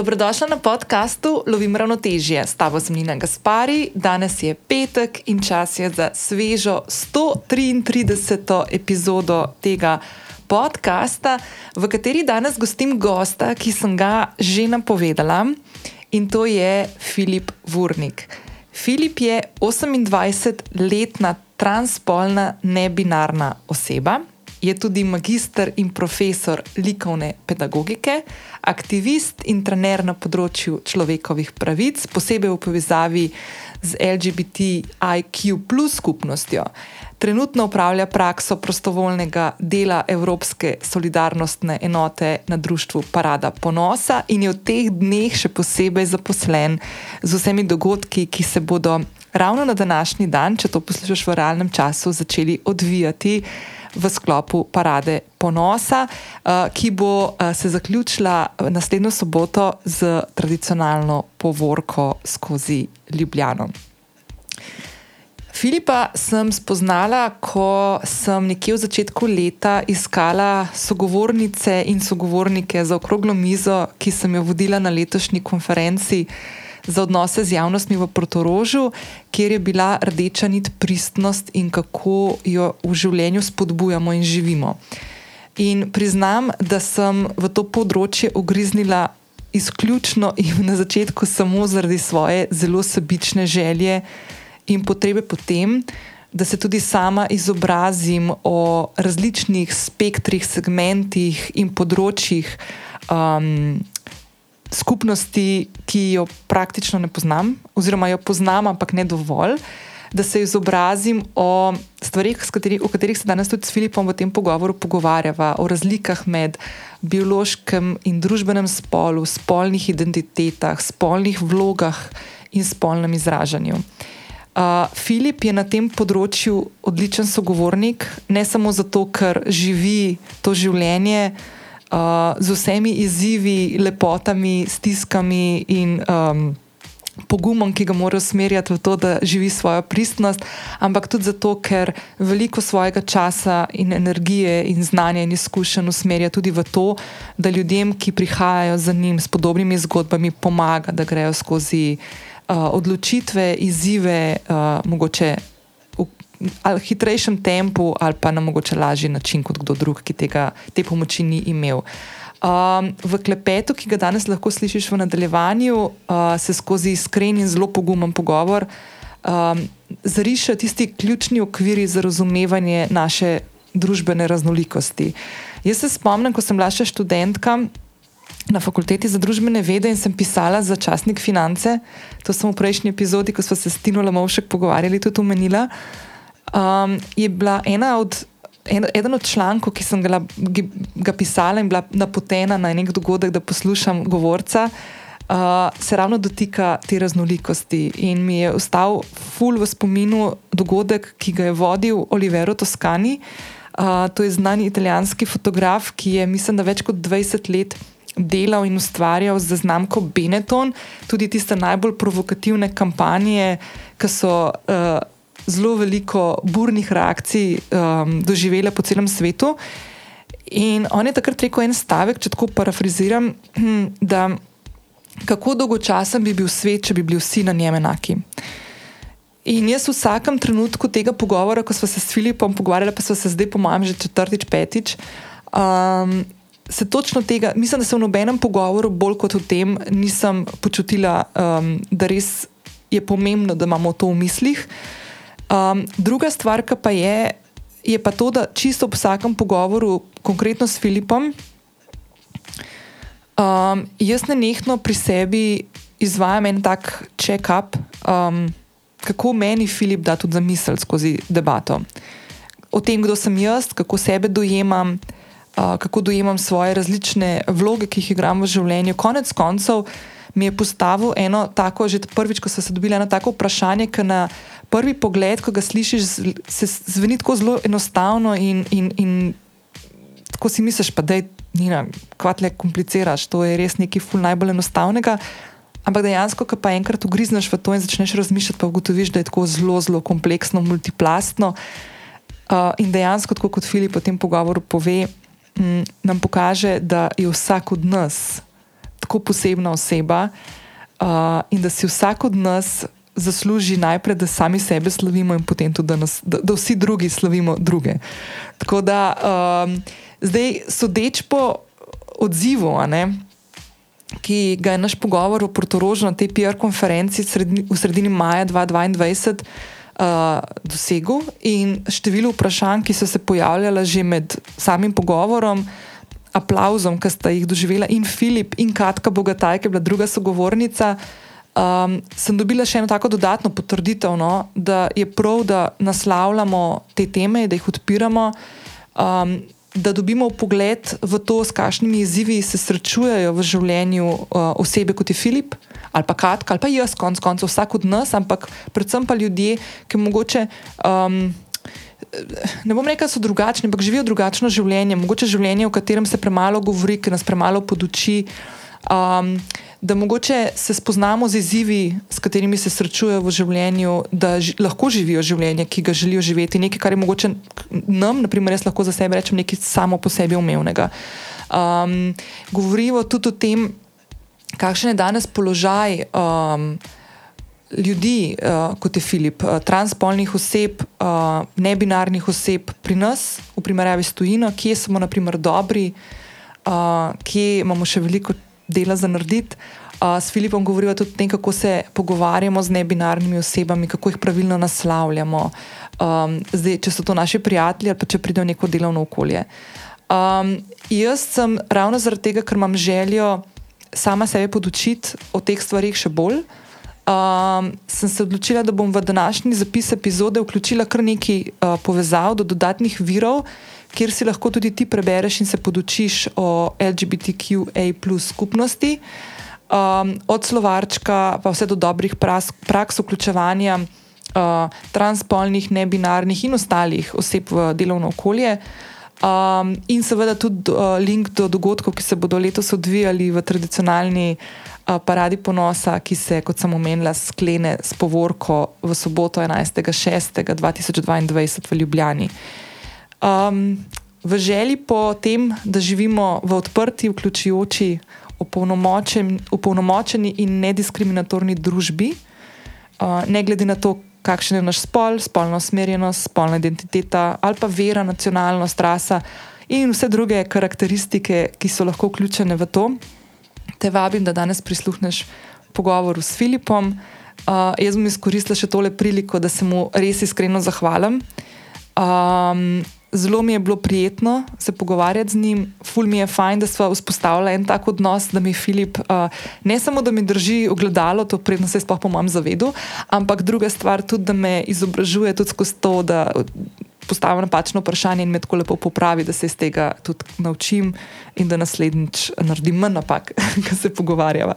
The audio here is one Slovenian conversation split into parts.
Dobrodošla na podkastu Lovim ravnotežje. S tabo sem Nina Gaspari, danes je petek in čas je za svežo 133. epizodo tega podcasta, v kateri danes gostim gosta, ki sem ga že napovedala in to je Filip Vurnik. Filip je 28-letna transpolna nebinarna oseba je tudi magistr in profesor likovne pedagogike, aktivist in trener na področju človekovih pravic, posebej v povezavi z LGBTIQ skupnostjo. Trenutno upravlja prakso prostovoljnega dela Evropske solidarnostne enote na društvu Parada Ponosa in je v teh dneh še posebej zaposlen z vsemi dogodki, ki se bodo ravno na današnji dan, če to poslušaš v realnem času, začeli odvijati v sklopu parade ponosa, eh, ki bo eh, se zaključila naslednjo soboto z tradicionalno povorko skozi Ljubljano. Filipa sem spoznala, ko sem nekje v začetku leta iskala sogovornice in sogovornike za okroglo mizo, ki sem jo vodila na letošnji konferenci za odnose z javnostmi v Protorožju, kjer je bila rdeča nit pristnost in kako jo v življenju spodbujamo in živimo. In priznam, da sem v to področje ogriznila izključno in na začetku samo zaradi svoje zelo sebične želje in potrebe po tem, da se tudi sama izobrazim o različnih spektrih, segmentih in področjih. Um, skupnosti, ki jo praktično ne poznam, oziroma jo poznam, ampak ne dovolj, da se izobrazim o stvarih, o katerih se danes tudi s Filipom v tem pogovoru pogovarjava, o razlikah med biološkim in družbenem spolu, spolnih identitetah, spolnih vlogah in spolnem izražanju. Uh, Filip je na tem področju odličen sogovornik, ne samo zato, ker živi to življenje uh, z vsemi izzivi, lepotami, stiskami in um, pogumom, ki ga mora usmerjati v to, da živi svojo pristnost, ampak tudi zato, ker veliko svojega časa in energije in znanja in izkušenj usmerja tudi v to, da ljudem, ki prihajajo za njim s podobnimi zgodbami, pomaga, da grejo skozi. Uh, odločitve, izzive, uh, mogoče ali hitrejšem tempu, ali pa na mogoče lažji način kot kdo drug, ki tega, te pomoči ni imel. Um, v klepetu, ki ga danes lahko slišiš v nadaljevanju, uh, se skozi iskren in zelo pogumen pogovor um, zarišajo tisti ključni okviri za razumevanje naše družbene raznolikosti. Jaz se spomnim, ko sem bila še študentka na fakulteti za družbene vede in sem pisala za časnik Finance, to sem v prejšnji epizodi, ko smo se s Tino Lamovšek pogovarjali, tudi omenila um, je bila ena od. En, eden od člankov, ki sem ga, ga pisala in bila napotena na nek dogodek, da poslušam govorca, uh, se ravno dotika te raznolikosti. In mi je ostal ful v spominu dogodek, ki ga je vodil Olivero Toscani. Uh, to je znani italijanski fotograf, ki je, mislim, da več kot 20 let delal in ustvarjal za znamko Benetton, tudi tiste najbolj provokativne kampanje, ki so. Uh, zelo veliko burnih reakcij um, doživele po celem svetu. In on je takrat rekel en stavek, če tako parafraziram, da kako dolgočasen bi bil svet, če bi bili vsi na njem enaki. In jaz v vsakem trenutku tega pogovora, ko smo se s Filipom pogovarjali, pa smo se zdaj, po mojem, že četrtič, petič. Um, Se točno tega, mislim, da se v nobenem pogovoru, bolj kot v tem, nisem počutila, um, da res je pomembno, da imamo to v mislih. Uh, Um, druga stvar, ki pa je, je pa to, da čisto v vsakem pogovoru, konkretno s Filipom, um, jaz ne nehno pri sebi izvajam en tak check-up, um, kako meni Filip da tudi za misel skozi debato. O tem, kdo sem jaz, kako sebe dojemam, uh, kako dojemam svoje različne vloge, ki jih igram v življenju. Konec koncev mi je postavil eno tako, že prvič, ko sem se dobila eno tako vprašanje, ki na prvi pogled, ko ga slišiš, se zveni tako zelo enostavno in, in, in tako si misliš, pa da je Nina, kvatle kompliciraš, to je res nekaj ful najbolj enostavnega. Ampak dejansko, ko pa enkrat ugrizneš v to in začneš razmišljati, pa ugotoviš, da je tako zelo, zelo kompleksno, multiplastno. Uh, in dejansko, tako kot Filip v tem pogovoru pove, m, nam pokaže, da je vsak od nas tako posebna oseba uh, in da si vsak od nas zasluži najprej, da sami sebe slavimo in potem tudi, da, nas, da, da vsi drugi slavimo druge. Tako da um, zdaj, sodeč po odzivu, ki ga je naš pogovor v Portorožju na tej PR konferenci sredni, v sredini maja 2022. Uh, dosegu in število vprašanj, ki so se pojavljala že med samim pogovorom, aplauzom, ki sta jih doživela in Filip in Katka Bogataj, ki je bila druga sogovornica, um, sem dobila še eno tako dodatno potrditev, no, da je prav, da naslavljamo te teme, da jih odpiramo. Um, Da dobimo pogled v to, s kakšnimi izzivi se srečujejo v življenju uh, osebe kot je Filip ali pa Katka ali pa jaz, konc koncev, vsak od nas, ampak predvsem pa ljudje, ki mogoče. Um, ne bom rekel, da so drugačni, ampak živijo drugačno življenje, mogoče življenje, o katerem se premalo govori, ki nas premalo poduči. Um, da mogoče se spoznamo z izzivi, s katerimi se srečujejo v življenju, da ži, lahko živijo življenje, ki ga želijo živeti, nekaj, kar je mogoče nam, naprimer, jaz lahko za sebe rečem, nekaj samo po sebi umevnega. Um, govorijo tudi o tem, kakšen je danes položaj. Um, ljudi, uh, kot je Filip, uh, transpolnih oseb, uh, nebinarnih oseb pri nas, v primerjavi s tujino, kje smo, naprimer, dobri, uh, kje imamo še veliko dela za narediti. Uh, s Filipom govorimo tudi o tem, kako se pogovarjamo z nebinarnimi osebami, kako jih pravilno naslavljamo, um, zdaj, če so to naši prijatelji ali pa če pridejo v neko delovno okolje. Um, jaz sem ravno zaradi tega, ker imam željo sama sebe podučiti o teh stvarih še bolj um, sem se odločila, da bom v današnji zapis epizode vključila kar nekaj uh, povezav do dodatnih virov, kjer si lahko tudi ti prebereš in se podučiš o LGBTQA skupnosti, um, od slovarčka pa vse do dobrih pras, praks vključevanja uh, transpolnih, nebinarnih in ostalih oseb v delovno okolje. Um, in seveda tudi uh, link do dogodkov, ki se bodo letos odvijali v tradicionalni uh, paradi ponosa, ki se, kot sem omenila, sklene s povorko v soboto 11.6.2022 v Ljubljani. Um, v želji po tem, da živimo v odprti, vključujoči, upolnomočeni in nediskriminatorni družbi, uh, ne glede na to, kakšen je naš spol, spolna usmerjenost, spolna identiteta ali pa vera, nacionalnost, rasa in vse druge karakteristike, ki so lahko vključene v to te vabim, da danes prisluhneš pogovoru s Filipom. Uh, jaz bom izkoristila še tole priliko, da se mu res iskreno zahvalim. Um, zelo mi je bilo prijetno se pogovarjati z njim, ful mi je fajn, da smo vzpostavili en tak odnos, da mi Filip uh, ne samo da mi drži ogledalo, to predno se sploh po mojem zavedu, ampak druga stvar tudi, da me izobražuje tudi skozi to, da postavim napačno vprašanje in me tako lepo popravi, da se iz tega tudi naučim in da naslednjič naredim manj napak, ko se pogovarjava.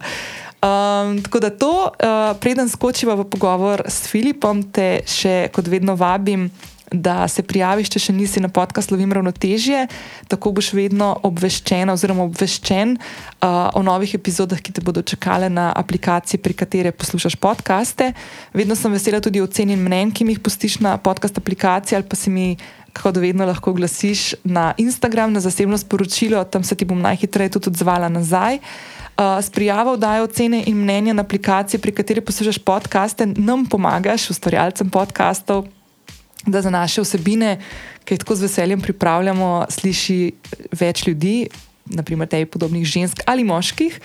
Um, tako da to, uh, preden skočiva v pogovor s Filipom, te še kot vedno vabim, da se prijaviš, če še nisi na podcast Lovim ravnotežje, tako boš vedno obveščen oziroma obveščen uh, o novih epizodah, ki te bodo čakale na aplikaciji, pri kateri poslušaš podcaste. Vedno sem vesela tudi ocenjen mnen, ki mi jih pustiš na podcast aplikaciji ali pa si mi. Kako da vedno lahko glasiš na Instagram, na zasebno sporočilo, tam se ti bom najhitreje tudi odzvala nazaj. Uh, s prijavo dajo ocene in mnenja na aplikaciji, pri kateri poslušaš podcaste, nam pomagaš, ustvarjalcem podkastov, da za naše vsebine, ki jih tako z veseljem pripravljamo, sliši več ljudi, naprimer tebi podobnih žensk ali moških.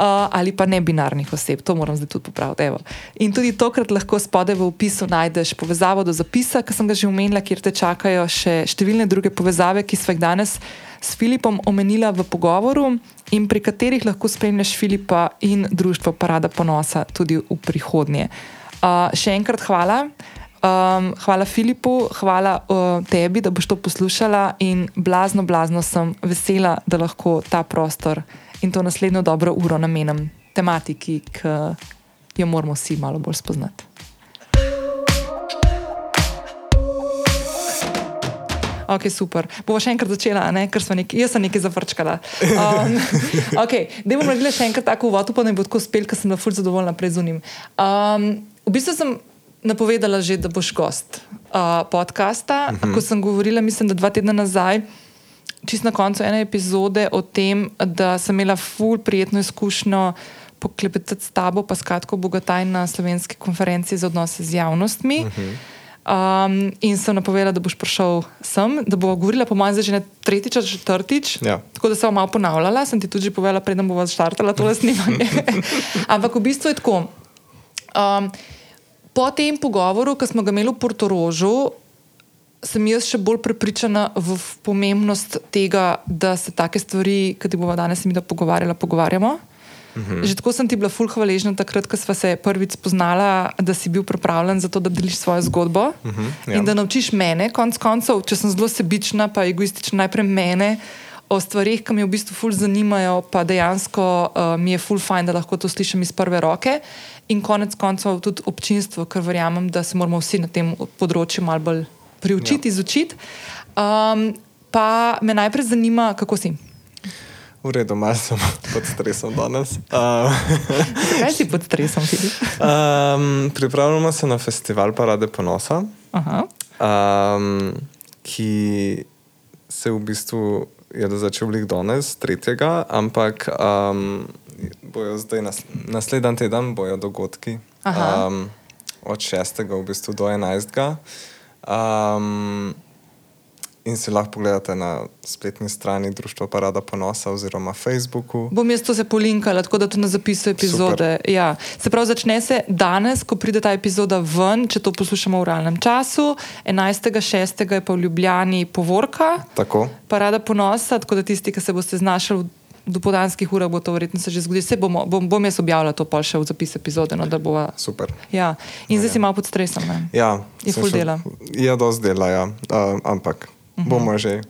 Uh, ali pa ne binarnih oseb, to moram zdaj tudi popraviti. Evo. In tudi tokrat lahko spodaj v opisu najdeš povezavo do zapisa, ki sem ga že omenila, kjer te čakajo še številne druge povezave, ki smo jih danes s Filipom omenila v pogovoru in pri katerih lahko spremljaš Filipa in društvo Parada ponosa tudi v prihodnje. Uh, še enkrat hvala. Um, hvala Filipu, hvala uh, tebi, da boš to poslušala in blazno, blazno sem vesela, da lahko ta prostor in to naslednjo dobro uro namenim tematiki, ki jo moramo vsi malo bolj spoznati. Ok, super. Bomo še enkrat začela, ne? ker sem nekaj, jaz sem nekaj zavrčkala. Um, ok, da bomo naredili še enkrat tako uvod, pa ne bo tako spel, ker sem na fulj zadovoljna pred zunim. Um, v bistvu sem napovedala že, da boš gost uh, podcasta. Uh mhm. -huh. Ko sem govorila, mislim, da dva tedna nazaj, čist na koncu ene epizode o tem, da sem imela ful prijetno izkušnjo poklepetati s tabo, pa skratko Bogataj na slovenski konferenci za odnose z javnostmi. Uh -huh. Um, in sem napovedala, da boš prišel sem, da bo govorila po mojem, že ne tretjič ali četrtič. Ja. Tako da sem malo ponavljala, sem ti tudi povedala, preden bomo začrtala to snemanje. Ampak v bistvu je tako. Um, po tem pogovoru, ki smo ga imeli v Portorožu, sem jaz še bolj prepričana v pomembnost tega, da se take stvari, ki bomo danes mi da pogovarjala, pogovarjamo. Uhum. Že tako sem ti bila ful hvaležna takrat, ko smo se prvič spoznala, da si bil pripravljen za to, da deliš svojo zgodbo uhum, ja. in da naučiš mene, konc koncev, če sem zelo sebična, pa egoistična, najprej mene o stvarih, ki me v bistvu ful zanimajo, pa dejansko uh, mi je ful fajn, da lahko to slišim iz prve roke in konec koncev tudi občinstvo, ker verjamem, da se moramo vsi na tem področju malo bolj priučiti, ja. izučiti. Um, pa me najprej zanima, kako si. V redu, malo sem pod stresom danes. Uh, Kaj si pod stresom, Filip? um, pripravljamo se na festival Parade Ponosa, um, ki se v bistvu je začel lih danes, tretjega, ampak um, bojo zdaj nas, naslednji teden bojo dogodki um, od 6. v bistvu do 11. Um, In si lahko pogledate na spletni strani Društva Parada Ponosa oziroma Facebooku. Bom jaz to se polinkala, tako da to na zapisu epizode. Ja. Se pravi, začne se danes, ko pride ta epizoda ven, če to poslušamo v realnem času. 11.6. je pa v Ljubljani povorka. Tako. Parada Ponosa, tako da tisti, ki se boste znašli v dopodanskih urah, bo to verjetno se že zgodilo. Se bomo, bom, bom jaz objavila to pa še v zapis epizode. No, bova... Super. Ja. In zdaj ja. si malo pod stresom. Ne? Ja. Je full dela. Je dosti dela, ja. Uh, ampak. -hmm. bomo že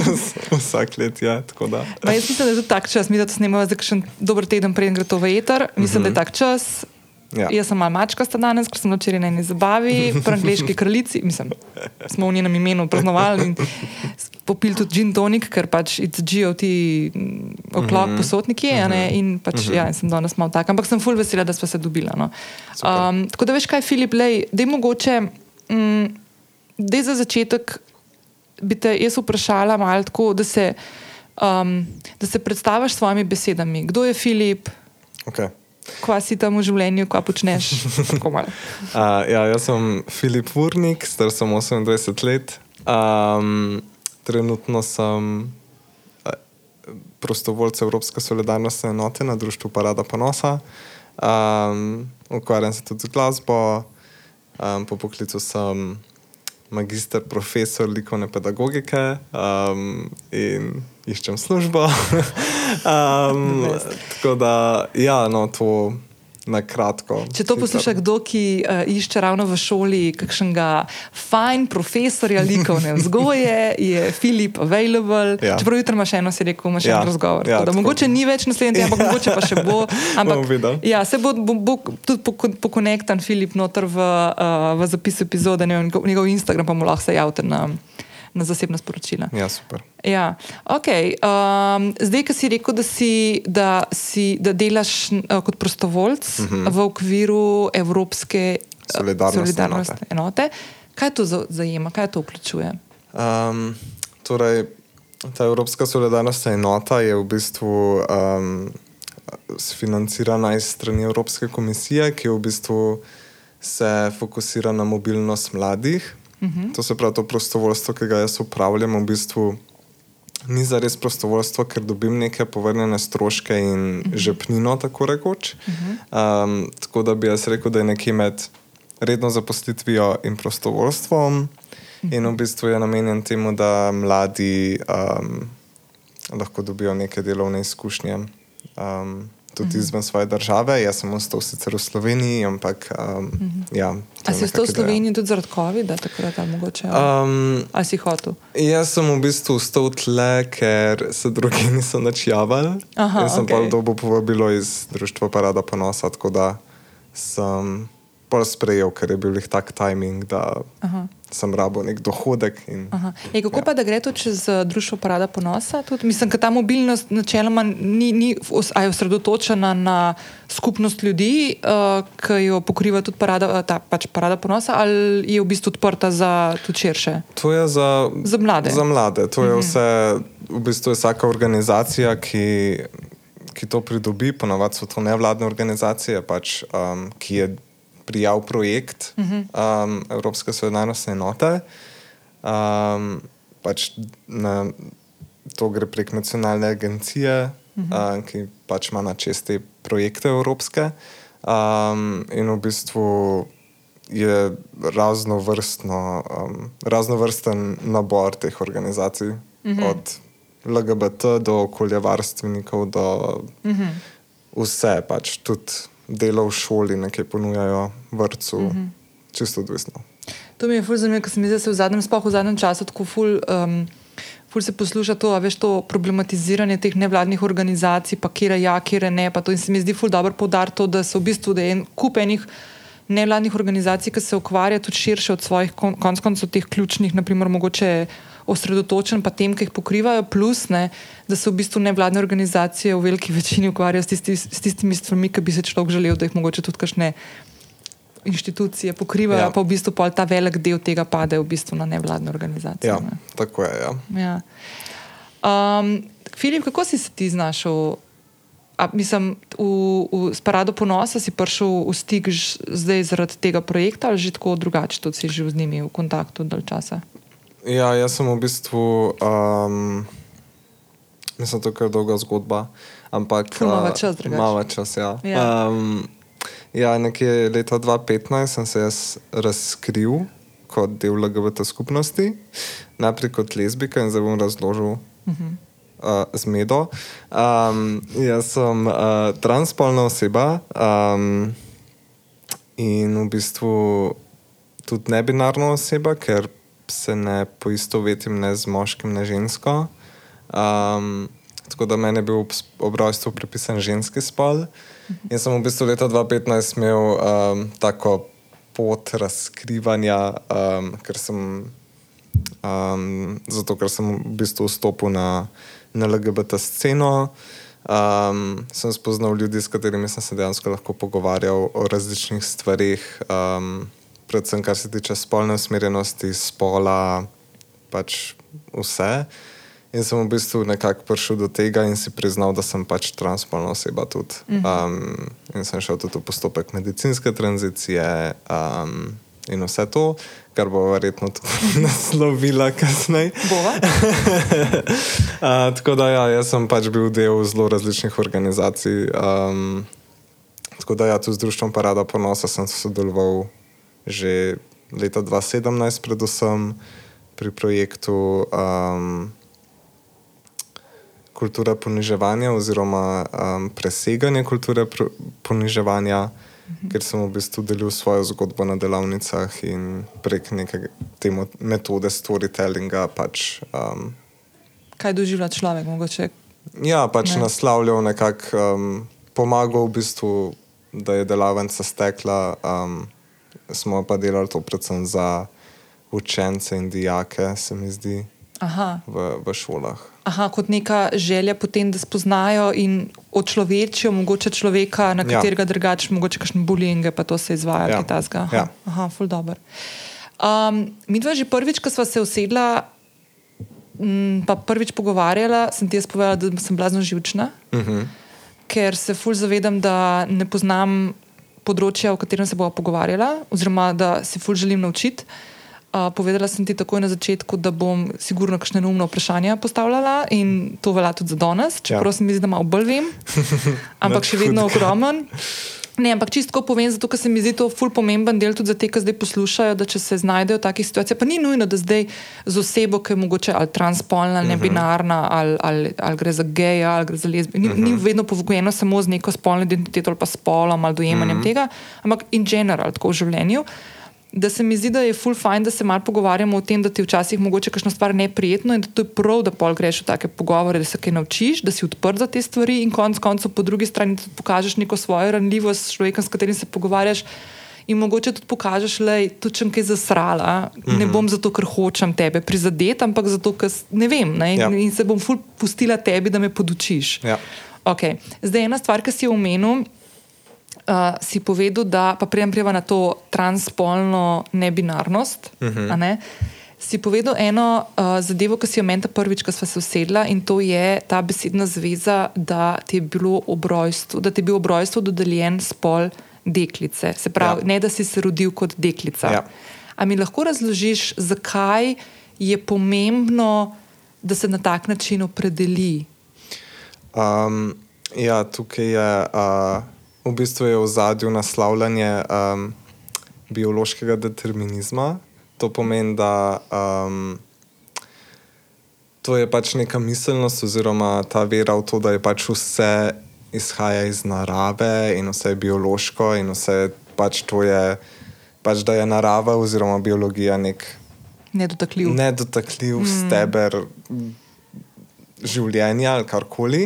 vsak let. Ja, Ma, jaz mislim, da je to tak čas, mi da to snemamo za še dober teden, preden gre to v eter. Mislim, mm -hmm. da je tak čas. Ja. Jaz sem malo mačka sta danes, ker sem včeraj na eni zabavi, po angliški kraljici. Mislim, smo v njenem imenu praznovali popili tudi gin tonik, ker pač it's GOT oklop mm -hmm. posotniki. Mm -hmm. In pač, mm -hmm. ja, sem danes malo tak. Ampak sem full vesela, da smo se dobila. No. Um, tako da veš kaj, Filip, lej, da je mogoče, mm, da je za začetek bi te jaz vprašala malo tako, da se, um, da se predstaviš s svojimi besedami. Kdo je Filip? Okay. Kva si tam v življenju, kaj počneš? uh, ja, jaz sem Filip Urnik, star sem 28 let. Um, trenutno sem prostovoljce Evropske solidarnostne enote na Društvu Parada Ponosa. Um, ukvarjam se tudi z glasbo, um, po poklicu sem magister, profesor likovne pedagogike um, in iščem službo. um, tako da, ja, no, to na kratko. Če to posluša kdo, ki uh, išče ravno v šoli kakšnega fajn profesorja likovne vzgoje, je Filip available. Ja. Čeprav jutri imaš eno, si rekel, imaš ja. en razgovor. Ja, mogoče ni več naslednji, ampak mogoče pa še bo. Ampak, ja, se bo, bo, bo tudi pokonektan Filip noter v, uh, v zapisu epizode, njegov Instagram pa mu lahko se javite na na zasebna sporočila. Ja, super. Ja. Okay. Um, zdaj, ki si rekel, da, si, da, si, da delaš uh, kot prostovoljc uh mhm. -huh. v okviru Evropske solidarnostne solidarnost enote. enote, kaj to zajema, kaj to vključuje? Um, torej, ta Evropska solidarnostna enota je v bistvu. Um, Financirana iz strani Evropske komisije, ki v bistvu se fokusira na mobilnost mladih. -hmm. To se pravi, to prostovoljstvo, ki ga jaz upravljam, v bistvu ni za res prostovoljstvo, ker dobim neke povrnjene stroške in mm -hmm. žepnino, tako rekoč. Mm -hmm. um, tako da bi jaz rekel, da je nekje med redno zaposlitvijo in prostovoljstvom, mm -hmm. in v bistvu je namenjen temu, da mladi um, lahko dobijo neke delovne izkušnje. Um, tudi mhm. izven svoje države. Jaz sem ostal sicer v Sloveniji, ampak. Um, mhm. ja, A si ostal v Sloveniji tudi zaradi COVID-a, takrat ali mogoče? Um, A si hotel? Jaz sem v bistvu ostal tle, ker se drugi niso načjavali. Jaz sem okay. pa dobo povabilo iz Društva Parada Ponosa, tako da sem pol sprejel, ker je bil jih tak timing. Da, Aha sem rabo nek dohodek. In, Ej, kako ja. pa da gre to čez uh, društvo Parada Ponosa? Tudi, mislim, da ta mobilnost načeloma ni, ni osredotočena na skupnost ljudi, uh, ki jo pokriva tudi parada, ta, pač parada Ponosa, ali je v bistvu odprta za tudi širše? To je za, za mlade. Za mlade. To je mhm. vse v bistvu je vsaka organizacija, ki, ki to pridobi, ponavadi so to nevladne organizacije, pač, um, ki je prijavil projekt um, Evropske solidarnostne enote. Um, pač na, to gre prek nacionalne agencije, um, ki pač ima na česti projekte evropske. Um, in v bistvu je raznovrstno, um, raznovrsten nabor teh organizacij, mm -hmm. od LGBT do okoljevarstvenikov, do mm -hmm. vse, pač tudi delo v šoli, nekaj ponujajo, vrtu, mm -hmm. čisto odvisno. To mi je fulj zanimivo, ker se mi zdi, da se v zadnjem, sploh v zadnjem času tako fulj. Um, Ful se posluša to, veš, to problematiziranje teh nevladnih organizacij, pa kje je ja, kje ne. To. In se mi zdi ful dobro poudariti to, da so v bistvu en kup enih nevladnih organizacij, ki se ukvarjajo tudi širše od svojih konc koncev teh ključnih, naprimer, mogoče osredotočen pa tem, ki jih pokrivajo, plus ne, da se v bistvu nevladne organizacije v veliki večini ukvarjajo s, tisti, s tistimi stvarmi, ki bi se človek želel, da jih mogoče tudi kakšne inštitucije pokrivajo, ja. pa v bistvu pa ta velik del tega pade v bistvu na nevladne organizacije. Ja, ne. tako je. Ja. Ja. Um, Filip, kako si se ti znašel? A, mislim, v, v, s parado ponosa si prišel v stik ž, zdaj zaradi tega projekta, ali že tako drugače, tudi si že z njimi v kontaktu dalj časa? Ja, jaz sem v bistvu, um, mislim, da je to dolga zgodba. Ampak malo čas, drugače. Malo čas, ja. Ja. Um, ja, nekje leta 2015 sem se jaz razkril kot del LGBT skupnosti, najprej kot lezbika in zdaj bom razložil. Uh -huh. Uh, zmedo. Um, jaz sem uh, transpolna oseba um, in v bistvu tudi nebinarna oseba, ker se ne poistovetim ne z moškim, ne žensko. Um, tako da meni je bil ob rojstvu pripisan ženski spol. In sem v bistvu leta 2015 imel um, tako pot razkrivanja, um, ker sem, um, zato ker sem v bistvu vstopil na, na LGBT sceno. Um, sem spoznal ljudi, s katerimi sem se dejansko lahko pogovarjal o različnih stvarih. Um, predvsem kar se tiče spolne usmerjenosti, spola, pač vse. In sem v bistvu nekako prišel do tega in si priznal, da sem pač transpolna oseba tudi. Um, in sem šel tudi v postopek medicinske tranzicije um, in vse to, kar bo verjetno tudi naslovila kasneje. uh, tako da ja, jaz sem pač bil del zelo različnih organizacij. Um, tako da ja, tu z društvom Parada Ponosa sem sodeloval že leta 2017, predvsem pri projektu um, Kultura poniževanja oziroma um, preseganja kulture pr poniževanja, mhm. ker sem v bistvu delil svojo zgodbo na delavnicah in prek neke te metode storytellinga. Pač, um, Kaj doživlja človek? Mogoče? Ja, pač ne. naslavljal nekako, um, pomagal v bistvu, da je delavnica stekla. Um, smo pa delali to predvsem za učence in dijake, se mi zdi, v, v šolah. Aha, kot neka želja potem, da spoznajo in očlovečijo mogoče človeka, na ja. katerega ja. drugače, mogoče kakšne bulinge, pa to se izvaja, ja. ta ja. Aha, ful dobro. Um, mi dva že prvič, ko sva se usedla, m, pa prvič pogovarjala, sem ti jaz povedala, da sem blazno živčna, uh mhm. -huh. ker se ful zavedam, da ne poznam področja, o katerem se bomo pogovarjali, oziroma da se fulj želim naučiti. Uh, povedala sem ti takoj na začetku, da bom sigurno kakšne neumne vprašanja postavljala in to velja tudi za danes, čeprav ja. se mi zdi, da malo bolj vem, ampak še vedno ogromen. Ne, ampak čisto povem, zato ker se mi zdi to ful pomemben del tudi za te, ki zdaj poslušajo, da če se znajdejo v takih situacijah, pa ni nujno, da zdaj z osebo, ki je mogoče ali transpolna, ali nebinarna, ali, ali, ali gre za geja, ali gre za lezbijo. Ni, uh -huh. ni vedno povgojeno samo z neko spolno identiteto ali pa spolom ali dojemanjem uh -huh. tega, ampak in general, tako v življenju. Uh, da se mi zdi, da je full fine, da se malo pogovarjamo o tem, da ti včasih mogoče kakšno stvar neprijetno in da to je prav, da pol greš v take pogovore, da se kaj naučiš, da si odprt za te stvari in konec koncev po drugi strani tudi pokažeš neko svojo ranljivost s človekom, s katerim se pogovarjaš. In mogoče tudi pokažeš, da je to čem kaj zasrala, mm -hmm. ne mhm. bom zato, ker hočem tebe prizadeti, ampak zato, ker ne vem. Ne? Ja. In se bom ful pustila tebi, da me podučiš. Ja. Okay. Zdaj, ena stvar, ki si jo omenil, uh, si povedal, da pa prijem prijeva na to transpolno nebinarnost. Uh -huh. ne? si povedal eno uh, zadevo, ki si jo meni prvič, ko smo se usedla, in to je ta besedna zveza, da ti je, bilo obrojstvo, da ti je bil obrojstvo dodeljen spol deklice. Se pravi, ja. ne da si se rodil kot deklica. Ja. A mi lahko razložiš, zakaj je pomembno, da se na tak način opredeli? Um, ja, tukaj je uh, v bistvu je v zadju naslavljanje um, biološkega determinizma. To pomeni, da um, to je pač neka miselnost, oziroma ta vera v to, da je pač vse izhaja iz narave in vse je biološko, in vse pač to je, pač da je narava oziroma biologija nek nedotakljiv, nedotakljiv mm. steber življenja ali karkoli.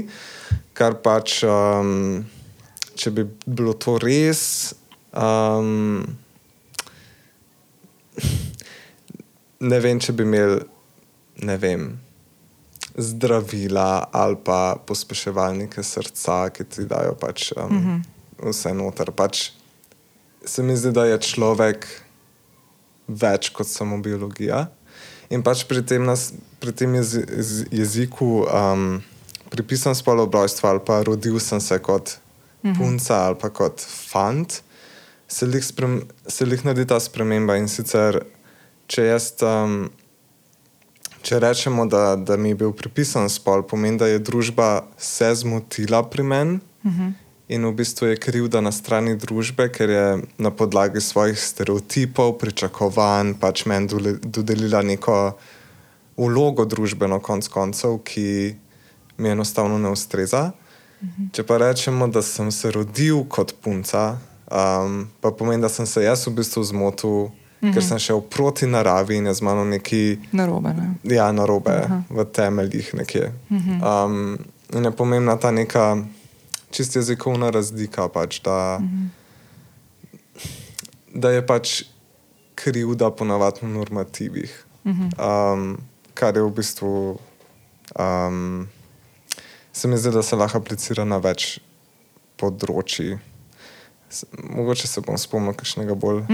Kar pač, um, če bi bilo to res. Um, ne vem, če bi imeli, ne vem, zdravila ali pa pospeševalnike srca, ki ti dajo pač, um, mm -hmm. vse noter. Pač, se mi zdi, da je človek več kot samo biologija. In pač pri tem, nas, pri tem jezi, jeziku, um, pripisam spolo obrojstva ali pa rodil sem se kot -hmm. punca ali pa kot fant, se jih naredi ta sprememba in sicer, če jaz. Um, Če rečemo, da, da mi je bil pripisan spol, pomeni, da je družba se zmotila pri meni uh Mhm. -huh. in v bistvu je krivda na strani družbe, ker je na podlagi svojih stereotipov, pričakovanj, pač meni dodelila neko vlogo družbeno, konc koncev, ki mi enostavno ne ustreza. Uh -huh. Če pa rečemo, da sem se rodil kot punca, um, pa pomeni, da sem se jaz v bistvu zmotil, uh -huh. ker sem šel proti naravi in je z mano neki. Narobe. Ne? Ja, na robe, v temeljih nekje. Um, in je pomembna ta neka čist jezikovna razlika, pač, da, da je pač krivda ponavadi v normativih. Um, kar je v bistvu, um, se mi zdi, da se lahko aplicira na več področji. Mogoče se bom spomnil kakšnega bolj.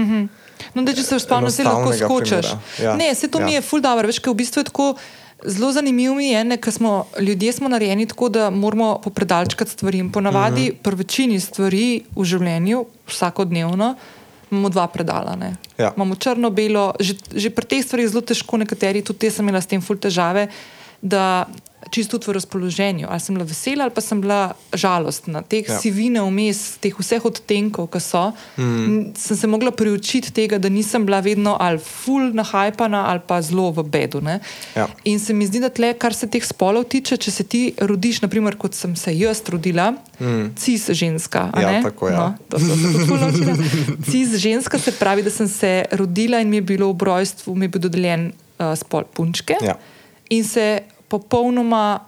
No, da, če se spomniš, se lahko skočiš. Ja. Ne, se to ja. mi je ful dobro, veš, ker v bistvu je tako. Zelo zanimivo mi je, ker smo ljudje smo narejeni tako, da moramo popredalčkati stvari. Ponavadi, uh -huh. pri večini stvari v življenju, vsakodnevno, imamo dva predala. ne. Ja. Imamo črno-belo, že, že pri teh stvarih je zelo težko, nekateri, tudi jaz sem imela s tem ful težave, da čisto tudi v razpoloženju, ali sem bila vesela ali pa sem bila žalostna. Teh Ja. sivine vmes, teh vseh odtenkov, ki so, mm. sem se mogla priučiti tega, da nisem bila vedno ali ful nahajpana ali pa zelo v bedu. ne. Ja. In se mi zdi, da tle, kar se teh spolov tiče, če se ti rodiš, naprimer, kot sem se jaz rodila, mm. cis ženska. Ja, tako, ja. No, to tudi ful naučila. Cis ženska se pravi, da sem se rodila in mi je bilo v rojstvu mi je bil dodeljen uh, spol punčke. Ja. In se popolnoma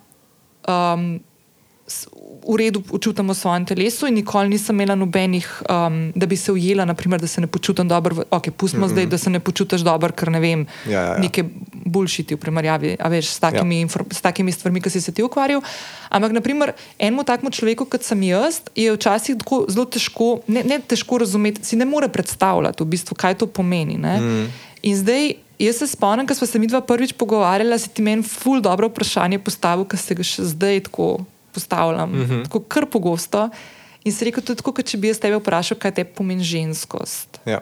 um, v redu počutim v svojem telesu, in nikoli nisem imela nobenih, um, da bi se ujela, naprimer, da se ne počutim dobro. Ok, pustimo mm -hmm. zdaj, da se ne počutiš dobro, ker ne vem, Ja, ja, ja. neke bulšiti v primerjavi veš, s, takimi, ja. s takimi stvarmi, ki si se ti ukvarjal. Ampak, naprimer, enemu takemu človeku, kot sem jaz, je včasih tako zelo težko, ne, ne težko razumeti, si ne more predstavljati, v bistvu, kaj to pomeni. Mm. In zdaj, jaz se spomnim, ko smo se mi dva prvič pogovarjala, si ti meni ful dobro vprašanje postavil, ki se ga še zdaj tako postavljam, mm -hmm. tako kar pogosto. In si rekel, to je tako, kot če bi jaz tebe vprašal, kaj te pomeni ženskost. Ja.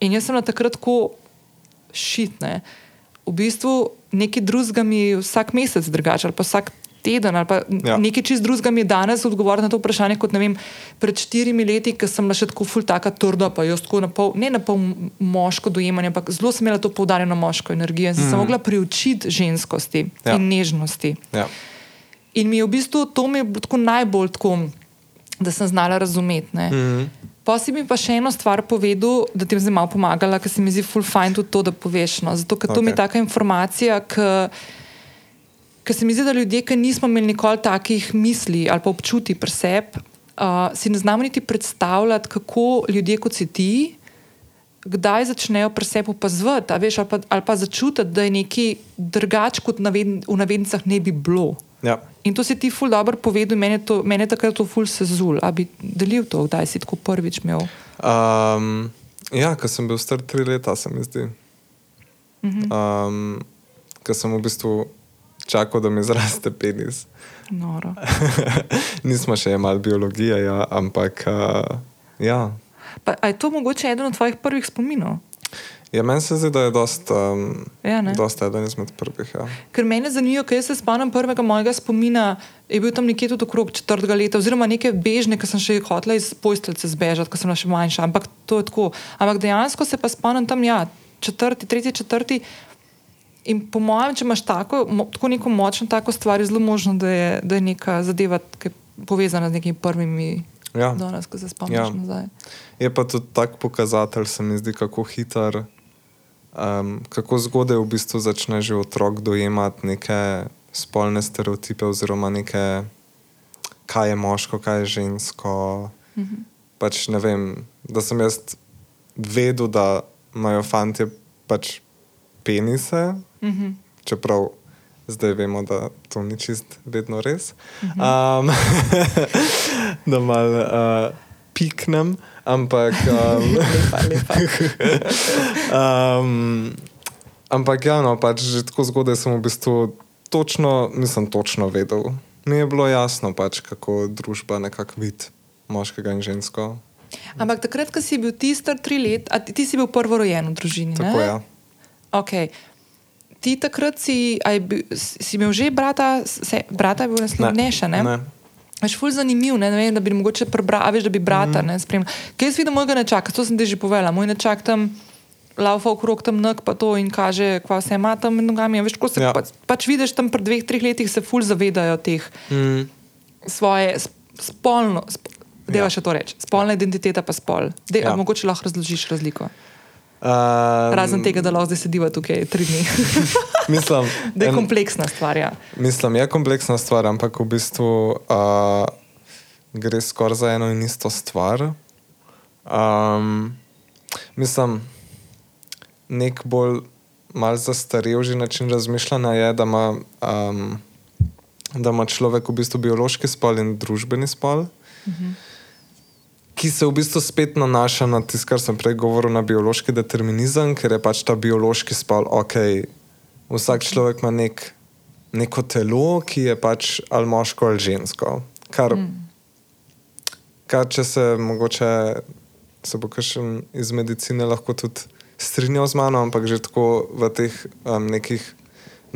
In jaz sem na takrat tako šitne. V bistvu nekaj drugega mi vsak mesec drugače, ali pa vsak teden, ali pa Ja. nekaj čist drugega mi je danes odgovoriti na to vprašanje, kot ne vem, pred štirimi leti, ko sem bila še tako ful taka trda, pa jaz tako na pol, ne na pol moško dojemanje, ampak zelo sem imela to poudarjeno moško energijo in sem mm. se mogla priučiti ženskosti Ja. in nežnosti. Ja. In mi je v bistvu to mi je bilo tako najbolj tako, da sem znala razumeti. Mm -hmm. Pa si mi pa še eno stvar povedal, da ti je zdaj malo pomagala, ker se mi zdi full fajn tudi to, da poveš. No. Zato, ker to okay. mi je taka informacija, ki se mi zdi, da ljudje, ki nismo imeli nikoli takih misli ali pa občuti pri sebi, uh, si ne znamo niti predstavljati, kako ljudje kot si ti. Kdaj začnejo pri sebi opazovati, veš, ali pa, ali pa začutiti, da je nekaj drugače, kot naved, v navednicah ne bi bilo. Ja. In to si ti ful dobro povedal, meni je to- meni je takrat to ful sezul. A bi delil to, kdaj si tako prvič imel? Um, ja, ko sem bil star tri leta, se mi zdi. um, ker sem v bistvu čakal, da mi zraste penis. Noro. Nismo še imeli biologije, ja, ampak uh, ja. Pa, je to mogoče eden od tvojih prvih spominov? Ja, meni se zdi, da je dost, um, Ja, ne? dost eden izmed prvih. Ja. Ker mene zanima, ker se spomnim prvega mojega spomina, je bil tam nekje tudi okrog četrtega leta, oziroma neke bežne, ki sem še hotela iz posteljice zbežati, ko sem še manjša. Ampak to je tako. Ampak dejansko se pa spomnim tam, ja, četrti, tretji, četrti. In po mojem, če imaš tako, tako neko močno tako stvar, je zelo možno, da je, da je neka zadeva ki je povezana z nekimi prvimi. Ja. Danes, ko se spomniš Ja. ja. nazaj. Je pa tudi tak pokazatelj, se mi zdi, kako hiter, um, kako zgodaj v bistvu začne že otrok dojemati neke spolne stereotipe, oziroma neke, kaj je moško, kaj je žensko. Mhm. Pač ne vem, da sem jaz vedel, da imajo fanti pač penise, Mhm. čeprav zdaj vemo, da to ni čist vedno res. Mhm. Um, da mal uh, piknem, ampak. Um, Lepa, lepa. um, ampak ja, no, pač že tako zgodaj sem v bistvu točno, nisem točno vedel. Mi je bilo jasno, pač, kako družba nekako vidi moškega in žensko. Ampak takrat, ko si bil ti star tri leta, ti, si bil prvorojen v družini. Tako ne? ja. Okay. Ti takrat si, bil, si imel že brata, se, brata je bil naslov Neša, ne? ne. Veš, ful zanimiv, ne, ne vem, da bi mogoče prebral, veš, da bi brata, mm. ne, spremljal. Kaj jaz vidim mojega nečaka, to sem ti že povedala, moj nečak tam laufa okrog tam nek pa to in kaže, kva vse ima tam med nogami. Veš, ko se Ja. ja. pač, vidiš tam pred dveh, treh letih se ful zavedajo teh Mm. svoje sp- spolno, sp deva Ja. še to reči, spolna ja. identiteta pa spol. De, ja. Mogoče lahko razložiš razliko. Um, Razen tega, da lahko zdaj sediva tukaj tri dni. Mislim, da je en- kompleksna stvar. Ja. Mislim, je kompleksna stvar, ampak v bistvu uh, gre skoraj za eno in isto stvar. Um, mislim, nek bolj mal zastarel že način razmišljanja je, da ima, um, da ima človek v bistvu biološki spol in družbeni spol. Ki se v bistvu spet nanaša na tisto, kar sem prej govoril, na biološki determinizem, ker je pač ta biološki spol, ok, vsak človek ima nek, neko telo, ki je pač ali moško ali žensko. Kar, mm. kar če se mogoče, se bo kakšen iz medicine lahko tudi strinjal z mano, ampak že tako v teh um, nekih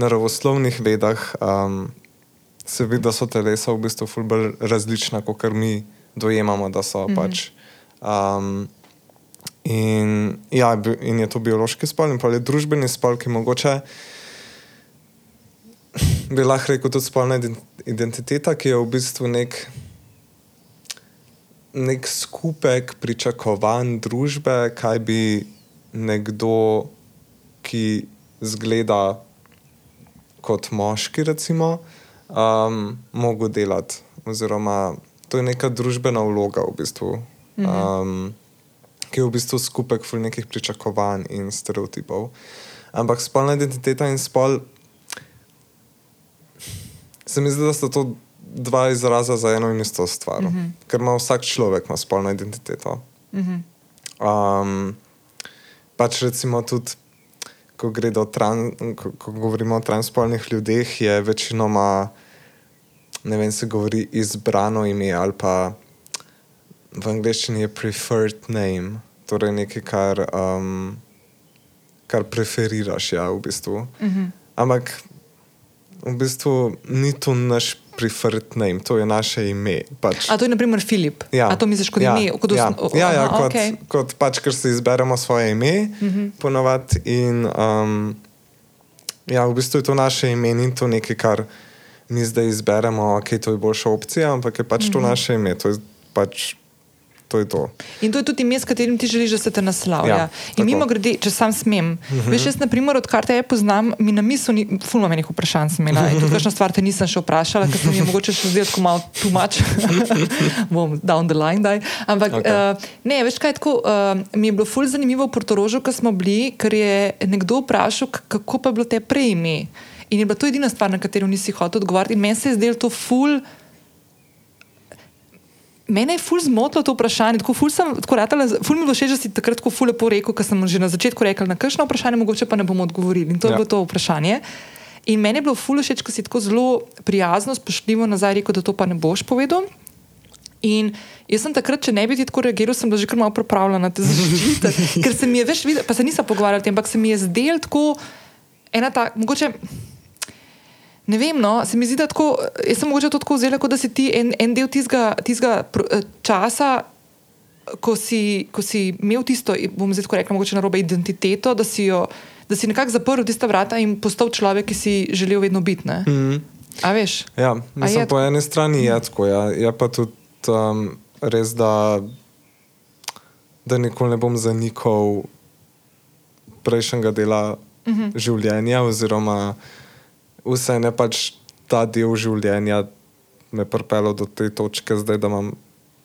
naravoslovnih vedah um, se vidi, da so telesa v bistvu bolj različna, kot kar mi dojemamo, da so mm -hmm. pač. Um, in, ja, in je to biološki spol, in pa je družbeni spol, ki mogoče bi lahko rekel tudi spolna ident- identiteta, ki je v bistvu nek, nek skupek pričakovanj družbe, kaj bi nekdo, ki zgleda kot moški, recimo, um, mogel delati. Oziroma, to je neka družbena vloga, v bistvu, um, ki je v bistvu skupek nekih pričakovanj in stereotipov. Ampak spolna identiteta in spol, se mi zdi, da sta to dva izraza za eno in isto stvar. Mm -hmm. Ker ima vsak človek ima spolno identiteto. Mm -hmm. Um, pač recimo tudi, ko, tran, ko, ko govorimo o transpolnih ljudeh, je večinoma, ne vem, se govori izbrano ime ali pa v angleščini je preferred name, torej nekaj, kar, um, kar preferiraš, ja, v bistvu. Mm -hmm. Ampak v bistvu ni to naš preferred name, to je naše ime. Pač. A to je naprimer Filip. Ja. A to misliš kot ja. ime? Kot ja. osno- ja, ja, aha, kot, okay. kot pač, ker si izberemo svoje ime, mm -hmm. ponovadi. In um, ja, v bistvu je to naše ime, ni to nekaj, kar mi zdaj izberemo, ok, to je boljša opcija, ampak je pač mm -hmm. to naše ime. To je pač to. Je to. In to je tudi ime, s katerim ti želiš, da se te naslavlja. Ja, in mimo grede, če sam smem, uh -huh. veš, jaz, na primer, odkar te poznam, mi na misli, ni, fulno menih vprašanj sem imela. In tudi kakšno stvar te nisem še vprašala, ker se mi je mogoče še zdelo tako malo too much. Bom down the line, daj. Ampak okay. uh, ne, veš kaj, tako uh, mi je bilo ful zanimivo v Portorožu, ko smo bili, ker je nekdo vprašal, kako pa je bilo te prej ime. In je bila to edina stvar, na katero nisi hotel odgovoriti. In meni se je zdelo to ful Mene je ful zmotilo to vprašanje. Tako ful, sem, tako ratala, ful mi je bilo všeč, da si takrat tako ful lepo rekel, ker sem že na začetku rekel, na kakšno vprašanje mogoče pa ne bomo odgovorili. In to ja. je bilo to vprašanje. In meni je bilo ful všeč, ker si tako zelo prijazno, spoštljivo nazaj rekel, da to pa ne boš povedal. In jaz sem takrat, če ne bi ti tako reagiral, sem bila že kar malo pripravljena na te zaščite. ker se mi je več videl, pa se nisem pogovarjal o tem, ampak se mi je zdel tako ena ta, mogoče. Ne vem, no, se mi zdi, da tako, jaz sem mogoče to tako vzela, kot da si ti en, en del tistega časa, ko si, ko si imel tisto, bom zdaj tako rekla, mogoče na robe identiteto, da si, jo, da si nekako zaprl tiste vrata in postal človek, ki si želel vedno biti. Mm -hmm. A veš? Ja, mislim, po eni strani je tako, ja. je pa tudi um, res, da, da nikoli ne bom zanikal prejšnjega dela mm -hmm. življenja oziroma vse ne pač ta del življenja me pripelo do te točke, zdaj, da, imam,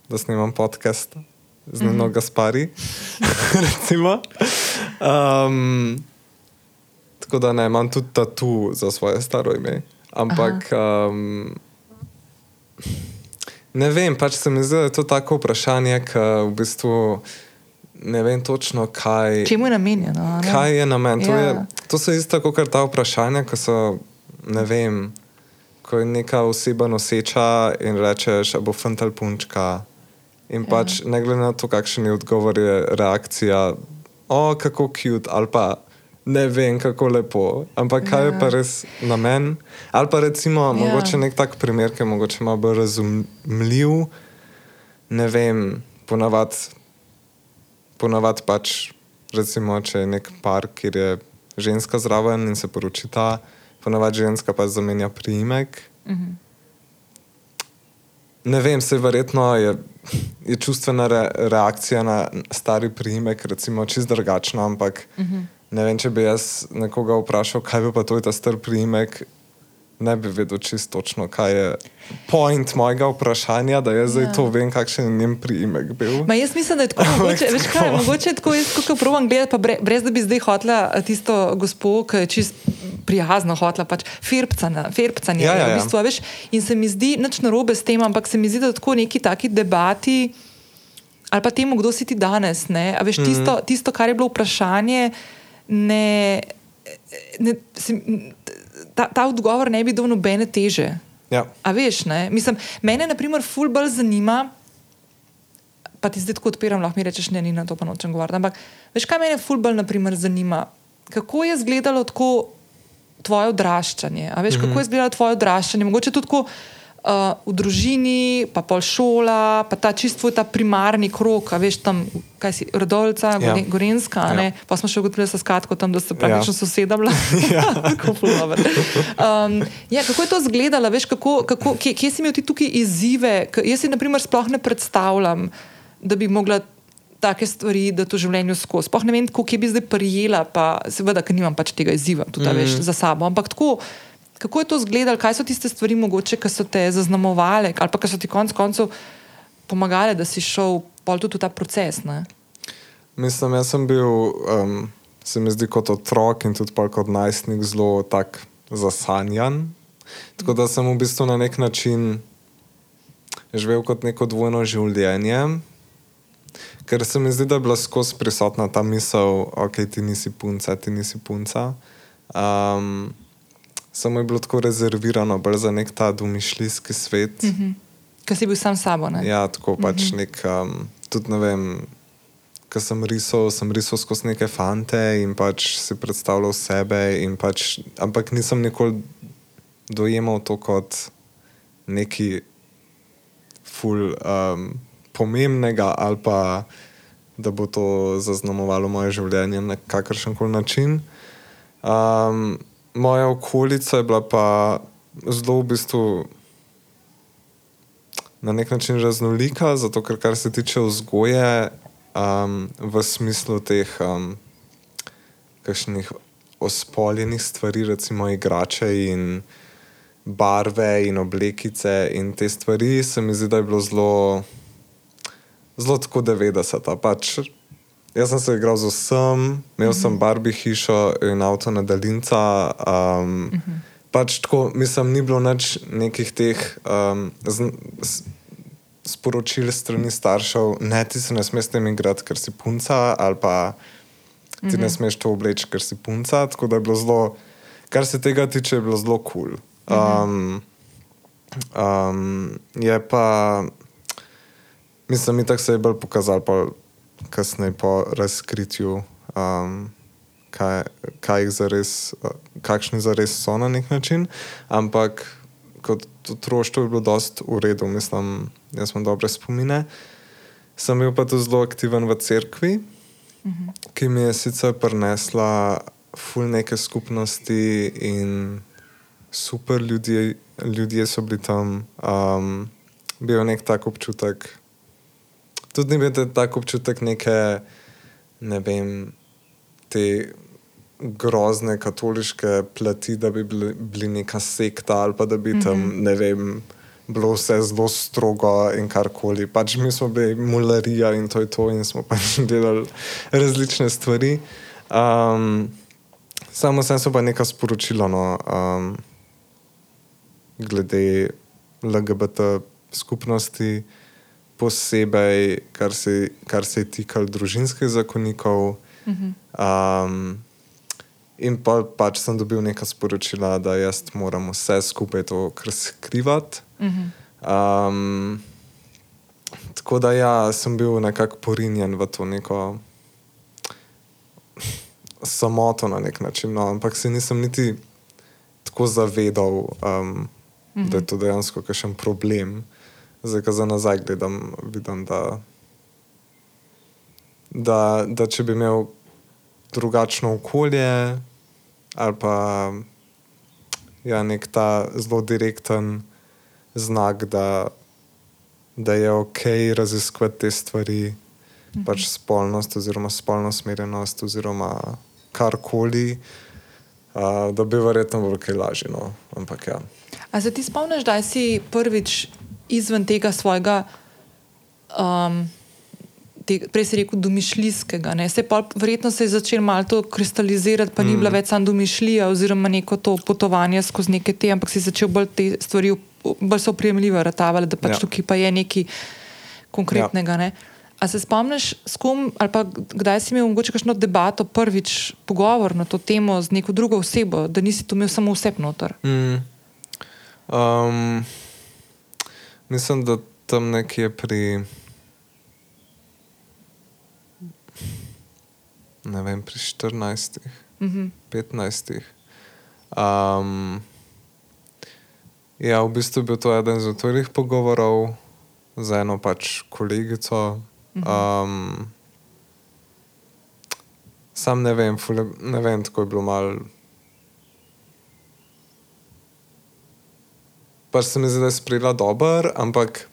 da snimam podcast z Nino mm -hmm. Gaspari. um, tako da ne, imam tudi tatu za svoje staro ime. Ampak um, ne vem, pač se mi zdi, da je to tako vprašanje, ki v bistvu. Ne vem točno, kaj, čemu je namenjeno. Kaj je namen? Ja. To, je, to so isto kot ta vprašanja, ko so ne vem, ko je neka oseba noseča in rečeš, da bo fant ali punčka. In ja. pač ne glede na to, kakšen je odgovor, je reakcija, o, kako cute, ali pa ne vem, kako lepo. Ampak kaj ja. je pa ja. res namen? Ali pa recimo, ja. mogoče nek tak primer, ki je mogoče malo bolj razumljiv, ne vem, ponavadi. Pač, recimo, če je nek par, kjer je ženska zraven in se poročita, ponavadi ženska pa zamenja priimek. Mm -hmm. Ne vem, se verjetno je, je čustvena re, reakcija na stari priimek, recimo, čist drugačna, ampak mm -hmm. ne vem, če bi jaz nekoga vprašal, kaj bi pa to je ta star priimek, ne bi vedel čisto točno, kaj je point mojega vprašanja, da jaz zdaj ja. to vem, kakšen je njen priimek bil. Ma jaz mislim, da je tako mogoče. Veš kaj, mogoče je tako, jaz kako provam gledati, pa brez da bi zdaj hotla tisto gospod, ki je čist prijazno hotla, pač firpcanje. Ja, ja, ja. v bistvu, veš, in se mi zdi, nič narobe s tem, ampak se mi zdi, da tako neki taki debati. Ali pa temu, kdo si ti danes. Veš, mm -hmm. tisto, tisto, kar je bilo vprašanje, ne, ne, si, ta, ta odgovor ne bi bil nobene teže. Ja. A veš, ne? Mislim, mene, na primer, fulbol zanima. Pa ti zdaj tako odpiram, lahko mi rečeš, ne, ni na to pa nočem govoriti. Ampak veš, kaj me fulbol, na primer, zanima? Kako je izgledalo tako tvoje odraščanje. A veš, mm -hmm. kako je izgledalo tvoje odraščanje? Mogoče tudi tako, uh, v družini, pa pol šola, pa ta čisto ta primarni krok, veš tam, kaj si, rodovca, ja. gorenska, ja. pa smo še ugotovili, da so skratko tam, da so praktično ja. soseda bila. ja. um, ja, kako je to izgledalo? Veš, kako, kako, kje, kje si imel ti tukaj izzive? Jaz si, na primer, sploh ne predstavljam, da bi mogla take stvari, da to življenje skozi. Sploh ne vem, kako bi zdaj prijela, pa seveda, ker nimam pač tega izziva tudi, mm. veš, za sabo. Ampak tako, kako je to izgledalo, kaj so tiste stvari mogoče, ki so te zaznamovale ali pa so ti konec koncev pomagale, da si šel pol tudi v ta proces. Ne? Mislim, jaz sem bil, um, se mi zdi kot otrok in tudi kot najstnik zelo tak zasanjan. Tako da sem v bistvu na nek način živel kot neko dvojno življenje. Ker se mi zdi, da je bila skozi prisotna ta misel, da okay, ti nisi punca, ti nisi punca. Um, samo je bilo tako rezervirano bolj za nek ta domišljijski svet. Mm -hmm. Ker si bil sam s sabo. Ne? Ja, tako pač mm -hmm. nek. Um, tudi ne vem, ker sem risal, sem risal skozi neke fante in pač si predstavljal sebe. Pač, ampak nisem nikoli dojemal to kot neki full. Um, pomembnega, ali pa da bo to zaznamovalo moje življenje na kakršen koli način. Um, moja okolica je bila pa zelo v bistvu na nek način raznolika, zato ker kar se tiče vzgoje um, v smislu teh um, kakšnih ospoljenih stvari, recimo igrače in barve in oblekice in te stvari, se mi zdi, da je bilo zelo zelo tako 90. Pač, jaz sem se igral z vsem, imel mm -hmm. sem mhm. Barbie hišo in avto na daljinca. Um, mm -hmm. Pač tako, mislim, ni bilo nič nekih teh um, z, z, sporočil strani staršev, ne ti se ne smeš tem igrati, ker si punca, ali pa ti mm -hmm. ne smeš to obleči, ker si punca. Tako da je bilo zelo, kar se tega tiče, je bilo zelo kul. Cool. Um, um, je pa, mislim, da se je bolj pokazal, pa kasneje po razkritju. Um, Kaj, kaj zares, kakšni zares so na nek način, ampak kot otroštvo je bilo dosti v redu, mislim, jaz imam dobre spomine. Sem bil pa tudi zelo aktiven v cerkvi, uh mhm. -huh. ki mi je sicer prinesla ful neke skupnosti in super ljudje, ljudje so bili tam. Um, bil je nek tak občutek, tudi ni bil tak občutek neke, ne vem, te grozne katoliške plati, da bi bili, bili neka sekta ali pa da bi tam, mm -hmm. ne vem, bilo vse zelo strogo in karkoli. Pač mi smo bili mularija in to je to, in smo pač delali različne stvari. Um, samo sem se pa nekaj sporočila, no, um, glede LGBT skupnosti, posebej, kar se, kar se je tikalo družinskih zakonikov. Mm -hmm. um, In pa, pač sem dobil neka sporočila, da jaz moram vse skupaj to skrivati. Uh -huh. um, tako da ja, sem bil nekako porinjen v to neko samoto na nek način. No, ampak se nisem niti tako zavedal, um, uh -huh. da je to dejansko kakšen problem. Zdaj, ko za nazaj gledam, vidim, da, da, da če bi imel drugačno okolje, ali pa ja, nek ta zelo direkten znak, da, da je ok raziskovati te stvari, mhm. pač spolnost, oziroma spolno smerjenost, oziroma karkoli, uh, da bi verjetno bilo kaj lažje. No. Ampak ja. A se ti spomniš, da si prvič izven tega svojega. Um, te, prej si rekel, domišljijskega. Se pa, verjetno se je začel malo to kristalizirati, pa mm. ni bila več samo domišljija oziroma neko to potovanje skozi neke te, ampak si začel bolj te stvari, bolj so prijemljive, ratavale, da pač ja. tukaj pa je nekaj konkretnega. Ja. Ne? A se spomniš, s kom ali pa kdaj si imel mogoče kakšno debato, prvič pogovor na to temo z neko drugo osebo, da nisi tu imel samo vse noter? Mm. Um, mislim, da tam nekje pri. ne vem, pri 14, mm -hmm. 15. Um, ja, v bistvu je bil to eden od prvih pogovorov z eno pač kolegico. Mm -hmm. um, sam ne vem, fule, ne vem, tako je bilo malo. Pač se mi zdi, da je sprejela dober, ampak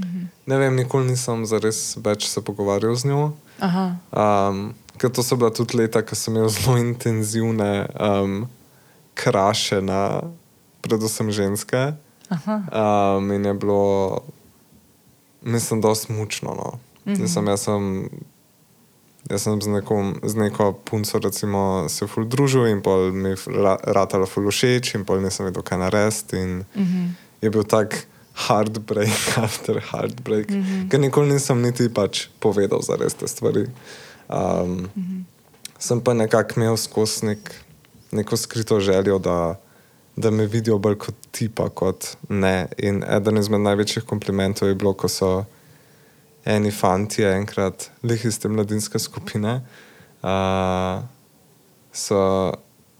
mm -hmm. ne vem, nikoli nisem zares več se pogovarjal z njo. Um, ker to so bila tudi leta, ko sem imel zelo intenzivne um, kraše na predvsem ženske. Um, in je bilo, mislim, da smučno. No. Mm -hmm. Mislim, jaz sem, jaz sem z, nekom, z neko punco recimo, se ful družil in pol mi je ratalo ful všeč in pol nisem vedel, kaj narediti. In mm -hmm. je bil tak heartbreak after heartbreak, mm -hmm. ker nikoli nisem niti pač povedal za res te stvari. Um, mm -hmm. Sem pa nekako imel skozi nek, neko skrito željo, da, da me vidijo bolj kot tipa, kot ne. In eden izmed največjih komplimentov je bilo, ko so eni fanti, enkrat, lih iz te mladinske skupine, uh, so,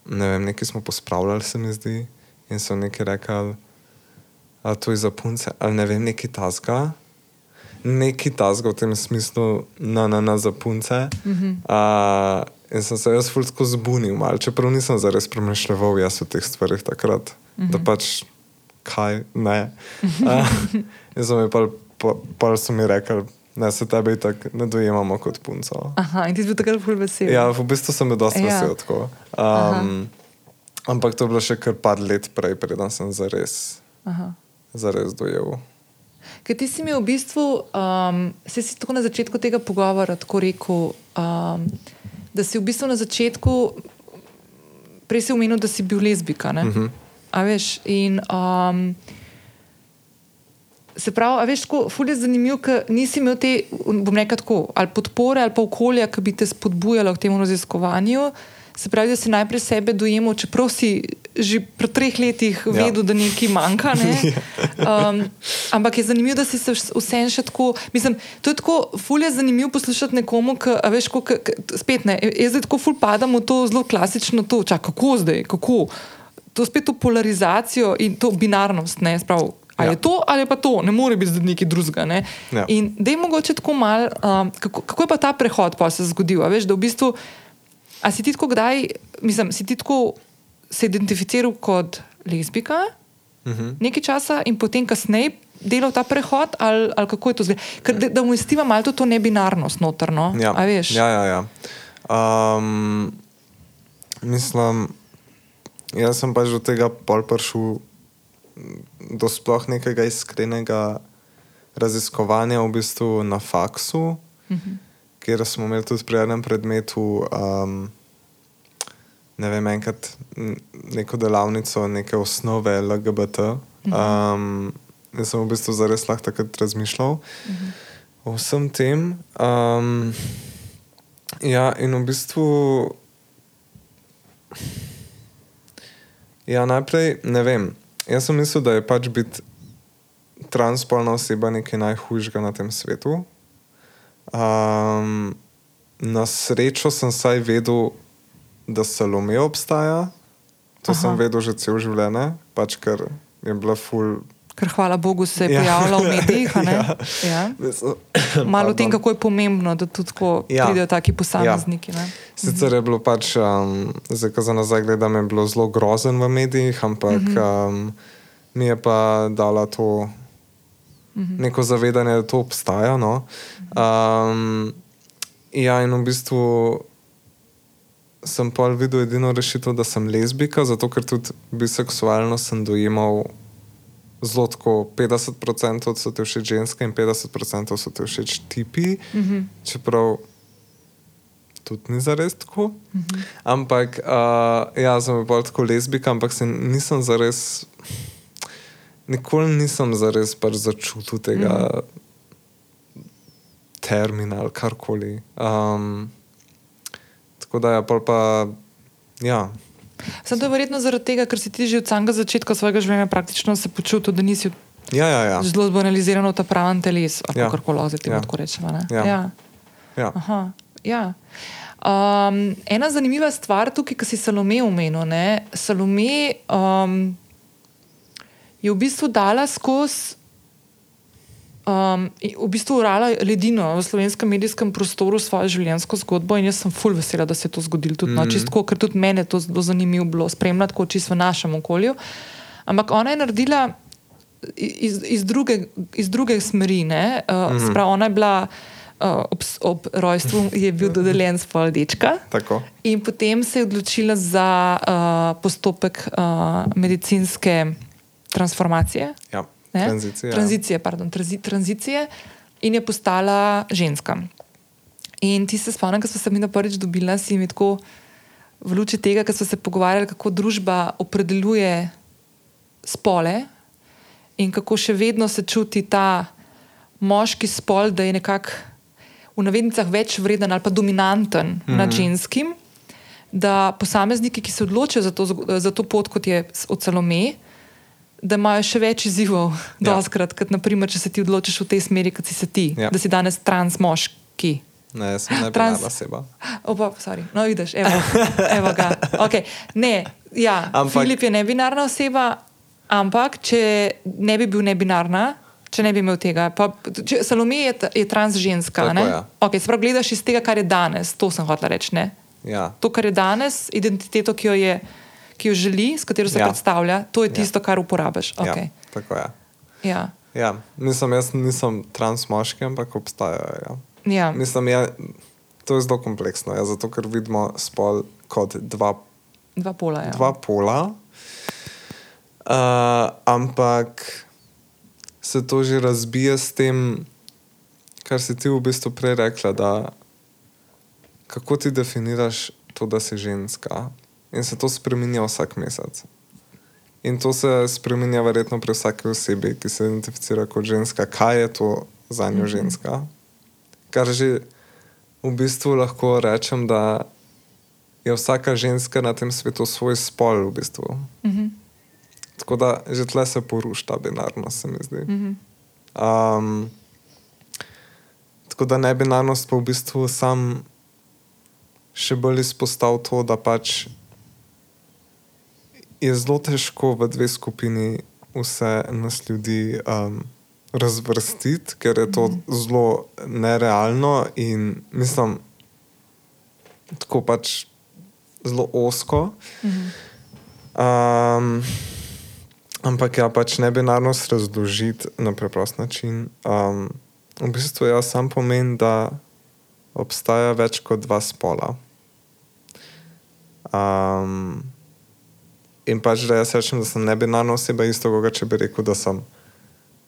ne vem, nekaj smo pospravljali, se mi zdi, in so nekaj rekli, da to je za punce, ali ne vem, nekaj tasga neki tasg v tem smislu, na na na za punce. Mm -hmm. uh, in sem se jaz fulsko zbunil, malo, čeprav nisem zares premišljal jaz o teh stvarih takrat, mm -hmm. da pač kaj ne. Uh, in so mi pa, pa, pa so mi rekli. Ne, se tebe tako ne dojemamo kot punco. Aha, in ti si bil takrat zelo vesel. Ja, v bistvu sem bil dosti ja. vesel. Um, ampak to je bilo še kar par let prej, preden sem zares, zares dojel. Ker ti si mi v bistvu, um, se si tako na začetku tega pogovora tako rekel, um, da si v bistvu na začetku, prej si omenil, da si bil lezbika. Uh mhm. -huh. A veš, in um, Se pravi, a veš, tako ful je zanimivo, ker nisi imel te, bom rekel tako, ali podpore ali pa okolja, ki bi te spodbujalo k temu raziskovanju. Se pravi, da si najprej sebe dojemal, čeprav si že pri treh letih Ja. vedel, da nekaj manjka. Ne? Um, ampak je zanimivo, da si se vse še tako. Mislim, to je tako, ful je zanimivo poslušati nekomu, ki, a veš, ko, k, k, spet ne. Jaz zdaj tako ful padam v to zelo klasično, to, čak, kako zdaj, kako. To spet to polarizacijo in to binarnost, ne, sprav. A Ja. je to ali je pa to, ne more biti zdaj nekaj drugega. Ne? Ja. In da je mogoče tako mal, um, kako, kako je pa ta prehod pa se zgodil? Veš, da v bistvu, a si ti tako kdaj, mislim, si ti tako se identificiral kot lezbika Mhm. nekaj časa in potem kasneje delal ta prehod, ali, ali kako je to zdaj? Ker da, da umestiva malo to nebinarnost notrno. Ja, A veš? ja, ja. ja. Um, mislim, jaz sem pač do tega pol prišel do sploh nekega iskrenega raziskovanja v bistvu na faksu, Mhm. kjer smo imeli tudi pri enem predmetu. Um, Ne vem, enkrat neko delavnico, neke osnove LGBT. Um, jaz sem v bistvu zares lahko takrat razmišljal o vsem tem. Um, ja, in v bistvu. Ja, najprej ne vem. Jaz sem mislil, da je pač biti transpolna oseba nekaj najhujšega na tem svetu. Um, na srečo sem saj vedel, da Salome obstaja. To Aha. sem vedel že cel življenje, pač ker je bila ful. Ker hvala Bogu se je Ja. pojavila v medijih. Ja. Ja. Malo o tem, kako je pomembno, da tudi tako Ja. pridejo taki posamezniki. Ja. Sicer je bilo pač, um, zdaj ko za nazaj gledam, je bilo zelo grozen v medijih, ampak mm -hmm. um, mi je pa dala to mm -hmm. neko zavedanje, da to obstaja. No? Um, ja, in v bistvu sem pa videl edino rešitev, da sem lezbika, zato ker tudi biseksualno sem dojemal. Zelo tako, 50% so ti všeč ženske in 50% so ti všeč tipi, mm -hmm. čeprav tudi ni zares tako. Mm -hmm. Ampak uh, ja, sem bolj tako lezbika, ampak se nisem zares, nikoli nisem zares pač začutil tega mm -hmm. termina ali karkoli. Um, tako da je pol pa, ja. Sem to je verjetno zaradi tega, ker si ti že od samega začetka svojega življenja praktično se počutil, da nisi Ja, ja, ja. zelo zbanaliziran v ta pravi teles, ali Ja. kako koli zdaj Ja. tako rečemo. ne? Ja. Ja. ja. Aha, ja. Um, ena zanimiva stvar tukaj, ki si Salome omenil. Ne? Salome um, je v bistvu dala skozi, um, v bistvu urala ledino v slovenskem medijskem prostoru svojo življenjsko zgodbo in jaz sem full vesela, da se je to zgodilo. Tudi, no, čistko, ker tudi mene to zelo zanimivo bilo spremljati, kot čisto v našem okolju. Ampak ona je naredila iz, iz, druge, iz druge smeri. ne. Uh, mm -hmm. Sprav, ona je bila uh, ob, ob rojstvu, je bil dodeljen spol dečka. Tako. In potem se je odločila za uh, postopek uh, medicinske transformacije. Ja. Ne? Tranzicija. ja. Tranzicije, pardon, tranzi, tranzicije in je postala ženska. In ti se spomnim, ko smo se mi na prvič dobila, si mi tako v luči tega, ker smo se pogovarjali, kako družba opredeljuje spole in kako še vedno se čuti ta moški spol, da je nekako v navednicah več vreden ali pa dominanten mm -hmm. nad ženskim. Da posamezniki, ki se odločijo za to, za to pot, kot je od Salome, da imajo še več izzivov, Ja. doskrat, kot naprimer, če se ti odločiš v tej smeri, kot si se ti, Ja. da si danes trans moški. Ne, sem ne Trans- oseba. Opa, sorry. No, vidiš, evo, evo ga. Okay. Ne, ja, Ampak- Filip je nebinarna oseba, ampak če ne bi bil nebinarna, če ne bi imel tega, pa če, Salome je, je trans ženska. Tako, ne? ja. Okay, Sprav gledaš iz tega, kar je danes, to sem hotel reči. Ne? Ja. To, kar je danes, identiteto, ki jo, je, ki jo želi, s katero se Ja. ja. predstavlja, to je Ja. tisto, kar uporabiš. ja, Okay. tako je. Ja. Ja, mislim, jaz nisem trans moški, ampak obstajajo. Ja. Ja. Mislim, je, to je zelo kompleksno, ja, zato ker vidimo spol kot dva, Dva pola. Ja. dva pola. Uh, ampak se to že razbije s tem, kar si ti v bistvu prej rekla, da kako ti definiraš to, da si ženska. In se to spremenja vsak mesec. In to se spremenja verjetno pri vsaki osebi, ki se identificira kot ženska, kaj je to za njo ženska. Kar že v bistvu lahko rečem, da je vsaka ženska na tem svetu svoj spol. V bistvu. Tako da že tle se poruši ta binarnost, se mi zdi. Um, tako da ne binarnost pa v bistvu sam še bolj izpostavil to, da pač je zelo težko v dve skupini vse nas ljudi um, razvrstiti, ker je to zelo nerealno in mislim, tako pač zelo osko. Um, ampak ja, pač ne binarnost razložiti na preprost način. Um, v bistvu jaz sam pomeni, da obstaja več kot dva spola. Um, in pač, da jaz rečem, da sem ne binarna oseba, isto kot če bi rekel, da sem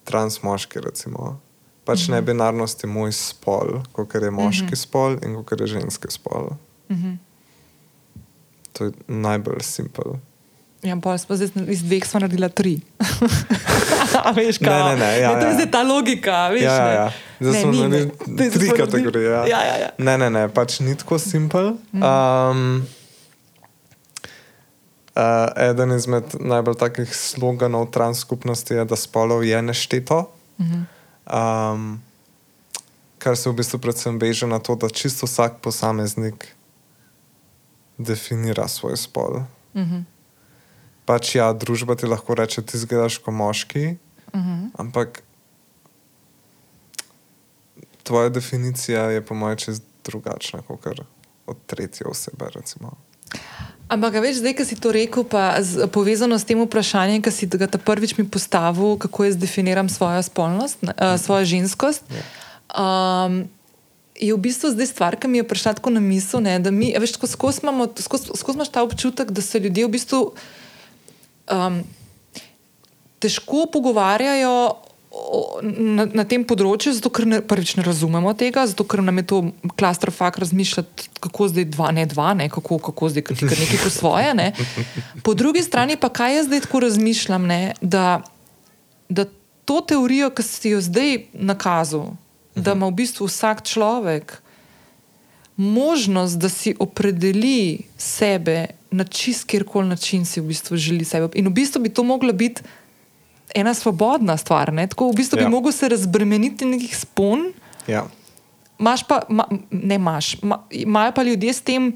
trans moški. Recimo. Pač mm -hmm. ne binarnost je moj spol, kot je moški mm -hmm. spol in kot je ženski spol. Mm -hmm. To je najbolj simpel. Ja, pa smo zdaj iz dveh smo naredili tri. veš, ne, ne, ne, ja, ne, to je ja. zdaj ta logika. Veš, ja, ja, ja. Zdaj smo naredili tri kategorije. Ja. Ja, ja, ja. Ne, ne, ne, pač ni tako simpel. Um, Uh, eden izmed najbolj takih sloganov trans skupnosti je, da spolov je nešteto. Um, kar se v bistvu predvsem veže na to, da čisto vsak posameznik definira svoj spol. -huh. Pač ja, družba ti lahko reče, ti zgledaš kot moški, -huh. ampak tvoja definicija je, po mojem, čez drugačna kot od tretje osebe. Recimo. Ampak, veš, zdaj, ki si to rekel, pa z, povezano s tem vprašanjem, ki si ga ta prvič mi postavil, kako jaz definiram svojo spolnost, uh, svojo ženskost. Um, je v bistvu zdaj stvar, ki mi je prišla tako na misel, ne, da mi, veš, skozi imaš ta občutek, da se ljudje v bistvu um, težko pogovarjajo. Na, na tem področju, zato ker ne, prvič ne razumemo tega, zato ker nam je to klastrofak razmišljati, kako zdaj dva, ne dva, ne, kako, kako zdaj kar nekaj po svoje. Ne. Po drugi strani pa kaj jaz zdaj tako razmišljam, ne, da, da to teorijo, ki si jo zdaj nakazal, da ima v bistvu vsak človek možnost, da si opredeli sebe na čist kjerkoli način si v bistvu želi sebe. In v bistvu bi to moglo biti ena svobodna stvar. Ne? Tako v bistvu ja. bi lahko se razbremeniti nekih spon. Ja. Maš pa, ma, ne imaš, imajo pa ljudje s tem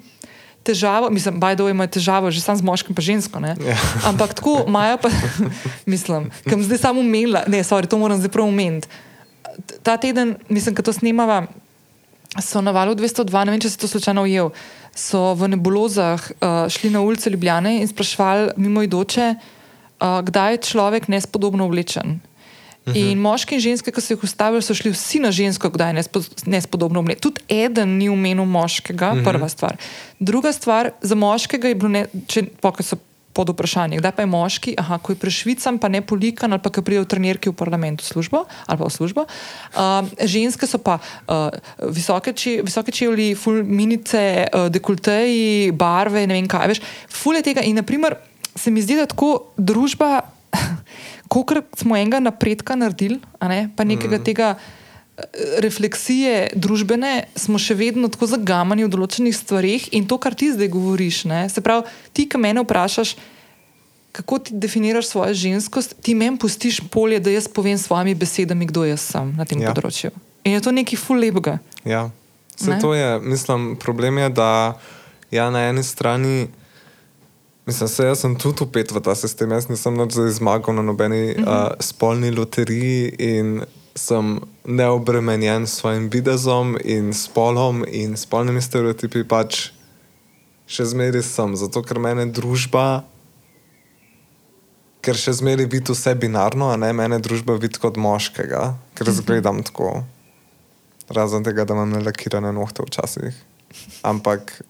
težavo, mislim, bajdo imajo težavo, že sam z moškim, pa žensko. Ja. Ampak tako imajo pa, mislim, kam zdaj samo umela, ne, sorry, to moram zdaj prav umeniti. Ta teden, mislim, ko to snimava, so na valu 202, ne vem, če si to slučajno ujel, so v nebulozah uh, šli na ulice Ljubljane in sprašvali mimo idoče, uh, kdaj je človek nespodobno oblečen. Uh -huh. In moški in ženske, ki so jih ustavili, so šli vsi na žensko, kdaj je nespo, nespodobno oblečen. Tudi eden ni umenil moškega, uh -huh. prva stvar. Druga stvar, za moškega je bilo, ne, če pokaj so pod vprašanje, kdaj pa je moški, aha, ko je prešvicam, pa ne polikan, ali pa ki pride v trenirki v parlamentu službo, ali pa v službo. Uh, ženske so pa uh, visoke, če, visoke čevlji, fulminice, uh, dekolteji, barve, ne vem kaj več. Ful je tega in naprimer se mi zdi, da tako družba, kolikor smo enega napredka naredili, ne, pa nekega mm. tega eh, refleksije družbene, smo še vedno tako zagamani v določenih stvarih in to, kar ti zdaj govoriš. Ne, se pravi, ti, ki me vprašaš, kako ti definiraš svojo ženskost, ti meni pustiš polje, da jaz povem s svojimi besedami, kdo jaz sem na tem ja. področju. In je to nekaj fulebega. Ja, vse ne? to je, mislim, problem je, da ja, na eni strani. Mislim, se, jaz sem tudi upet v ta sistem. Jaz nisem noč zmagal na nobeni uh -huh. uh, spolni loteriji in sem neobremenjen s svojim videzom in spolom in spolnimi stereotipi. Pač še zmeraj sem, zato ker mene družba, ker še zmeraj vidi vse binarno, a ne mene družba vidi kot moškega, ker zgledam uh -huh. tako. Razen tega, da imam nelakirane nohte včasih. Ampak.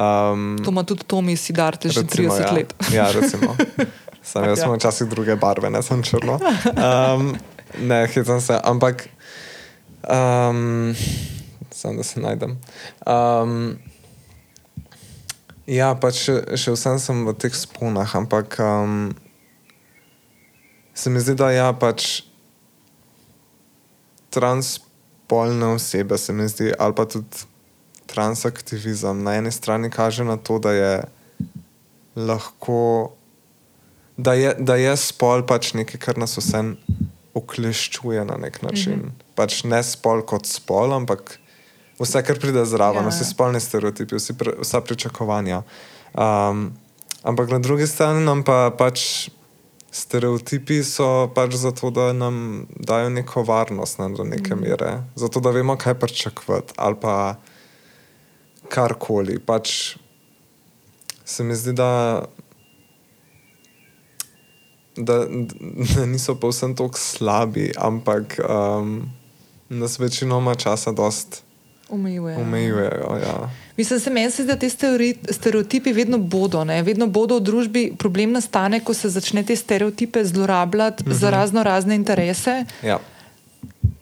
Um, to ima tudi Tomi, si dar, te že 30 ja. let. ja, recimo. Sam jaz imam včasih druge barve, ne sem črno. Um, ne, hitam se, ampak. Um, Sam da se najdem. Um, Ja, pač še, še vsem sem v teh sponah, ampak um, se mi zdi, da ja, pač transpolne osebe, se mi zdi, ali pa tudi transaktivizem na eni strani kaže na to, da je lahko, da je, da je spol pač nekaj, kar nas vse okleščuje na nek način. Mm -hmm. Pač ne spol kot spol, ampak vse, kar pride zraven, ja, vsi spolni stereotipi, vsi pre, vsa pričakovanja. Um, ampak na drugi strani nam pa pač. Stereotipi so pač zato, da nam dajo neko varnost ne, do neke mm. mere, zato da vemo, kaj pričakovati, ali pa karkoli. Pač se mi zdi, da, da, da niso povsem tako slabi, ampak um, nas večinoma časa dost omejujejo. omejujejo ja. Mislim, se meni zdi, da te stereotipi vedno bodo, ne? vedno bodo v družbi. Problem nastane, ko se začne te stereotipe zlorabljati mm -hmm. za razno razne interese, Ja.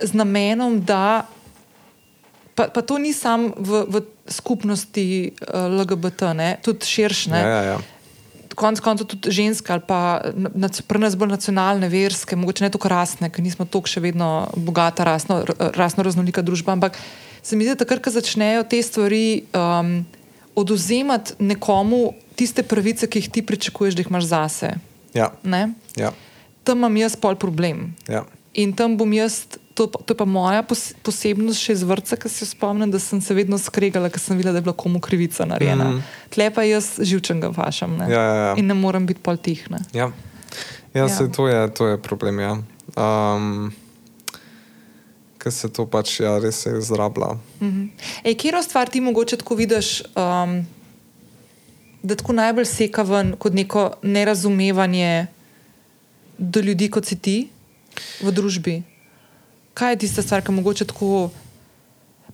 z namenom, da. Pa, pa to ni samo v, v skupnosti uh, LGBT, ne? tudi širše. Ja, ja, ja. Konec koncev tudi ženske ali pa nac- pri nas bolj nacionalne, verske, mogoče ne tako rasne, ker nismo tako še vedno bogata, rasno, rasno raznolika družba. Ampak se mi zdi, da takrat, ko začnejo te stvari um, oduzemati nekomu tiste pravice, ki jih ti pričakuješ, da jih imaš zase. Ja, Ne? ja, Tam imam jaz pol problem. ja. In tam bom jaz, to, to je pa moja pos, posebnost še iz vrca, ki se spomnim, da sem se vedno skregala, ker sem videla, da je bila komu krivica narejena. Mm. Tle pa jaz živčen ga vašam ne? Ja, ja, ja. in ne morem biti pol tih. Ne? Ja, ja, Ja. ja. To, je, to je problem. Ja. Um, Ker se to pač ja, res izrablja. Ej, kjer stvar ti mogoče tako vidiš, um, da tako najbolj seka ven kot neko nerazumevanje do ljudi, kot si ti v družbi? Kaj je tista stvar, ki mogoče tako.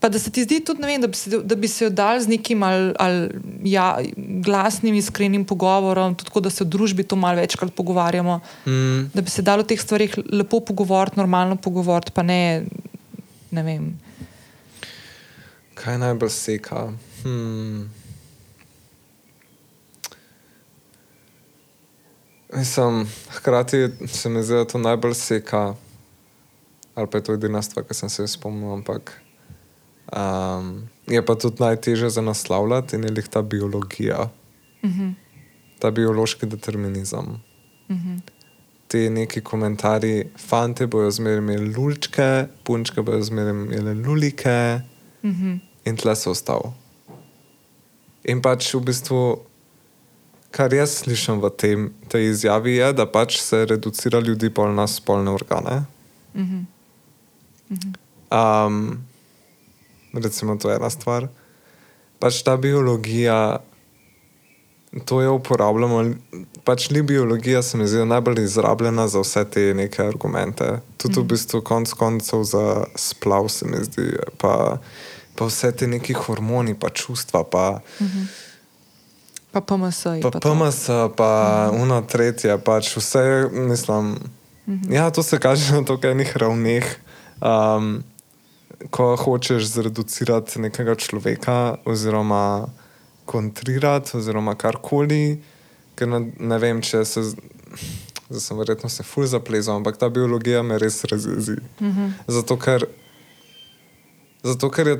Pa da se ti zdi tudi, vem, da bi se, da bi se jo dal z nekim ali, ali ja, glasnim, iskrenim pogovorom, tudi tako, da se v družbi to malo večkrat pogovarjamo, Mm. da bi se dalo o teh stvarih lepo pogovoriti, normalno pogovoriti, pa ne, ne vem. Kaj najbolj seka? Hmm. Mislim, hkrati se mi zdi, da to najbolj seka, ali pa je to edina stvar, ki sem se jo spomnil, ampak um, je pa tudi najtežje za naslavljati in je lih ta biologija, Uh -huh, ta biološki determinizem. uh -huh. Ti neki komentarji, fanti bojo zmeraj imeli lulčke, punčke bojo zmeraj imeli lulike. Uh -huh. in tle so ostal. In pač v bistvu, kar jaz slišim v tem, tej izjavi, je, da pač se reducira ljudi bolj na spolne organe. Uh -huh. Um, recimo, to je ena stvar. Pač ta biologija, to je uporabljamo. Pač ni biologija, se mi zdi najbolj izrabljena za vse te neke argumente. Tudi v bistvu konc koncev za splav, se mi zdi. Pa, pa vse te neki hormoni, pa čustva, pa, Pa PMS. pa PMS, pa uno tretje, pač vse, mislim. Ja, to se kaže na to, enih ravneh. Um, ko hočeš zreducirati nekega človeka, oziroma kontrirati, oziroma karkoli, ker ne, ne vem, če se. Zdaj sem verjetno se ful zaplezal, ampak ta biologija me res razjezi. Zato, ker, zato, ker je.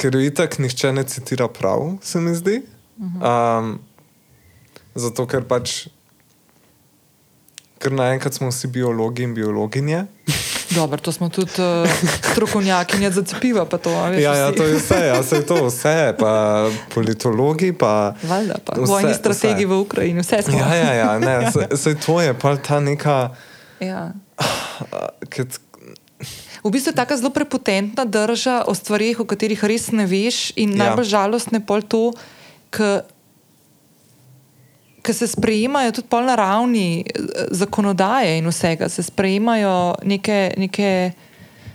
Ker jo itak nihče ne citira prav, se mi zdi. Um, zato, ker pač. Ker naenkrat smo vsi biologi in biologinje. Dobro, to smo tudi uh, strokovnjakinje za cepiva. To, a veš, Ja, ja, to je vse, ja, se je to vse, pa politologi, pa. Valjda, pa Vse, vojni strategi vse. v Ukrajini, vse smo. Ja, ja, ja, ne, se, se to je pa ta neka. Ja. Ker, V bistvu je tako zelo prepotentna drža o stvarih, o katerih res ne veš. In Ja. najbolj žalostno je pol to, ker se sprejemajo tudi pol na ravni eh, zakonodaje in vsega. Se sprejemajo neke, neke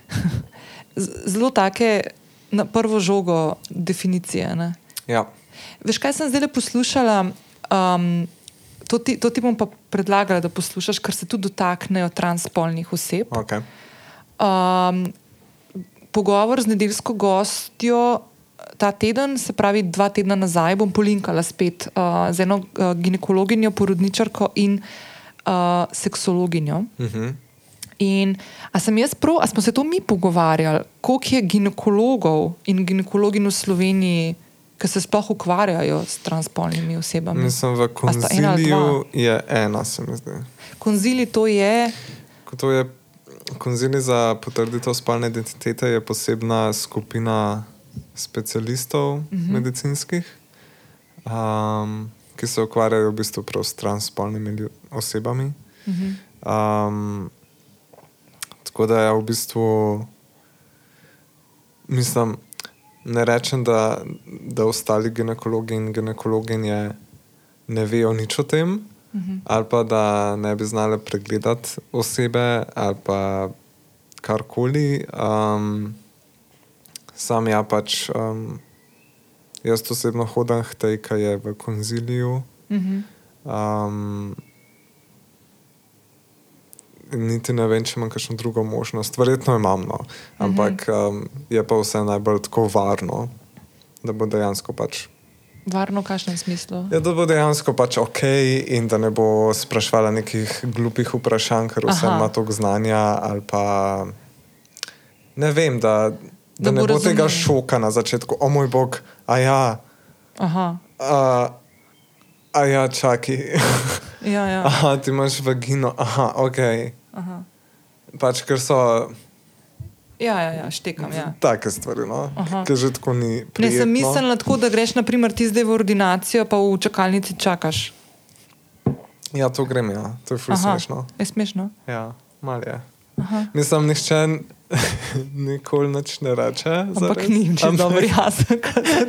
zelo take na prvo žogo definicije. Ne? ja, Veš, kaj sem zdaj poslušala? Um, to, ti, to ti bom pa predlagala, da poslušaš, ker se tudi dotaknejo transspolnih oseb. okay. Um, pogovor z nedeljsko gostjo ta teden, se pravi dva tedna nazaj, bom polinkala spet uh, z eno uh, ginekologinjo, porodničarko in uh, seksologinjo. Uh -huh. In a sem jaz prav, a smo se to mi pogovarjali, koliko je ginekologov in ginekologinj v Sloveniji, ki se sploh ukvarjajo s transpolnimi osebami? Mislim, v konziliju je ena, se mi zdi. Konzili to je. Ko To je konzili za potrditev spolne identitete, je posebna skupina specialistov uh -huh. medicinskih, um, ki se ukvarjajo v bistvu prav s transspolnimi osebami. Uh -huh. Um, tako da je v bistvu, mislim, ne rečem, da, da ostali ginekologi in ginekologinje ne vejo nič o tem, uh -huh. ali pa da ne bi znali pregledati osebe ali pa karkoli. Um, sam ja pač, um, jaz osebno hodim k tej, ki je v konziliju. Uh -huh. Um, niti ne vem, če imam kakšno drugo možnost. Verjetno imam, no. ampak um, je pa vse najbolj tako varno, da bo dejansko pač. Varno, v kakšnem smislu? Ja, da bo dejansko pač ok, in da ne bo sprašvala nekih glupih vprašanj, ker vse Aha. ima toliko znanja. Pa ne vem, da, da, Da ne bo bo tega šoka na začetku, o moj bog, a ja, Aha. a, a ja, čakaj. Ja, ja. Aha, ti imaš vagino, aha, ok. Aha. Pač ker so Ja, ja, ja, štekam. Ja. take stvari, no? Ki že tako ni. Ne, Prijetno. sem mislila tako, da greš naprimer, ti zdaj v ordinacijo, pa v čakalnici čakaš. Ja, to grem, ja. to je ful Aha, smešno. je smešno. Ja, mal je. Aha. Mislim, nišče nikoli nič ne reče. Ampak ni čisto Ampak- dobro jasno.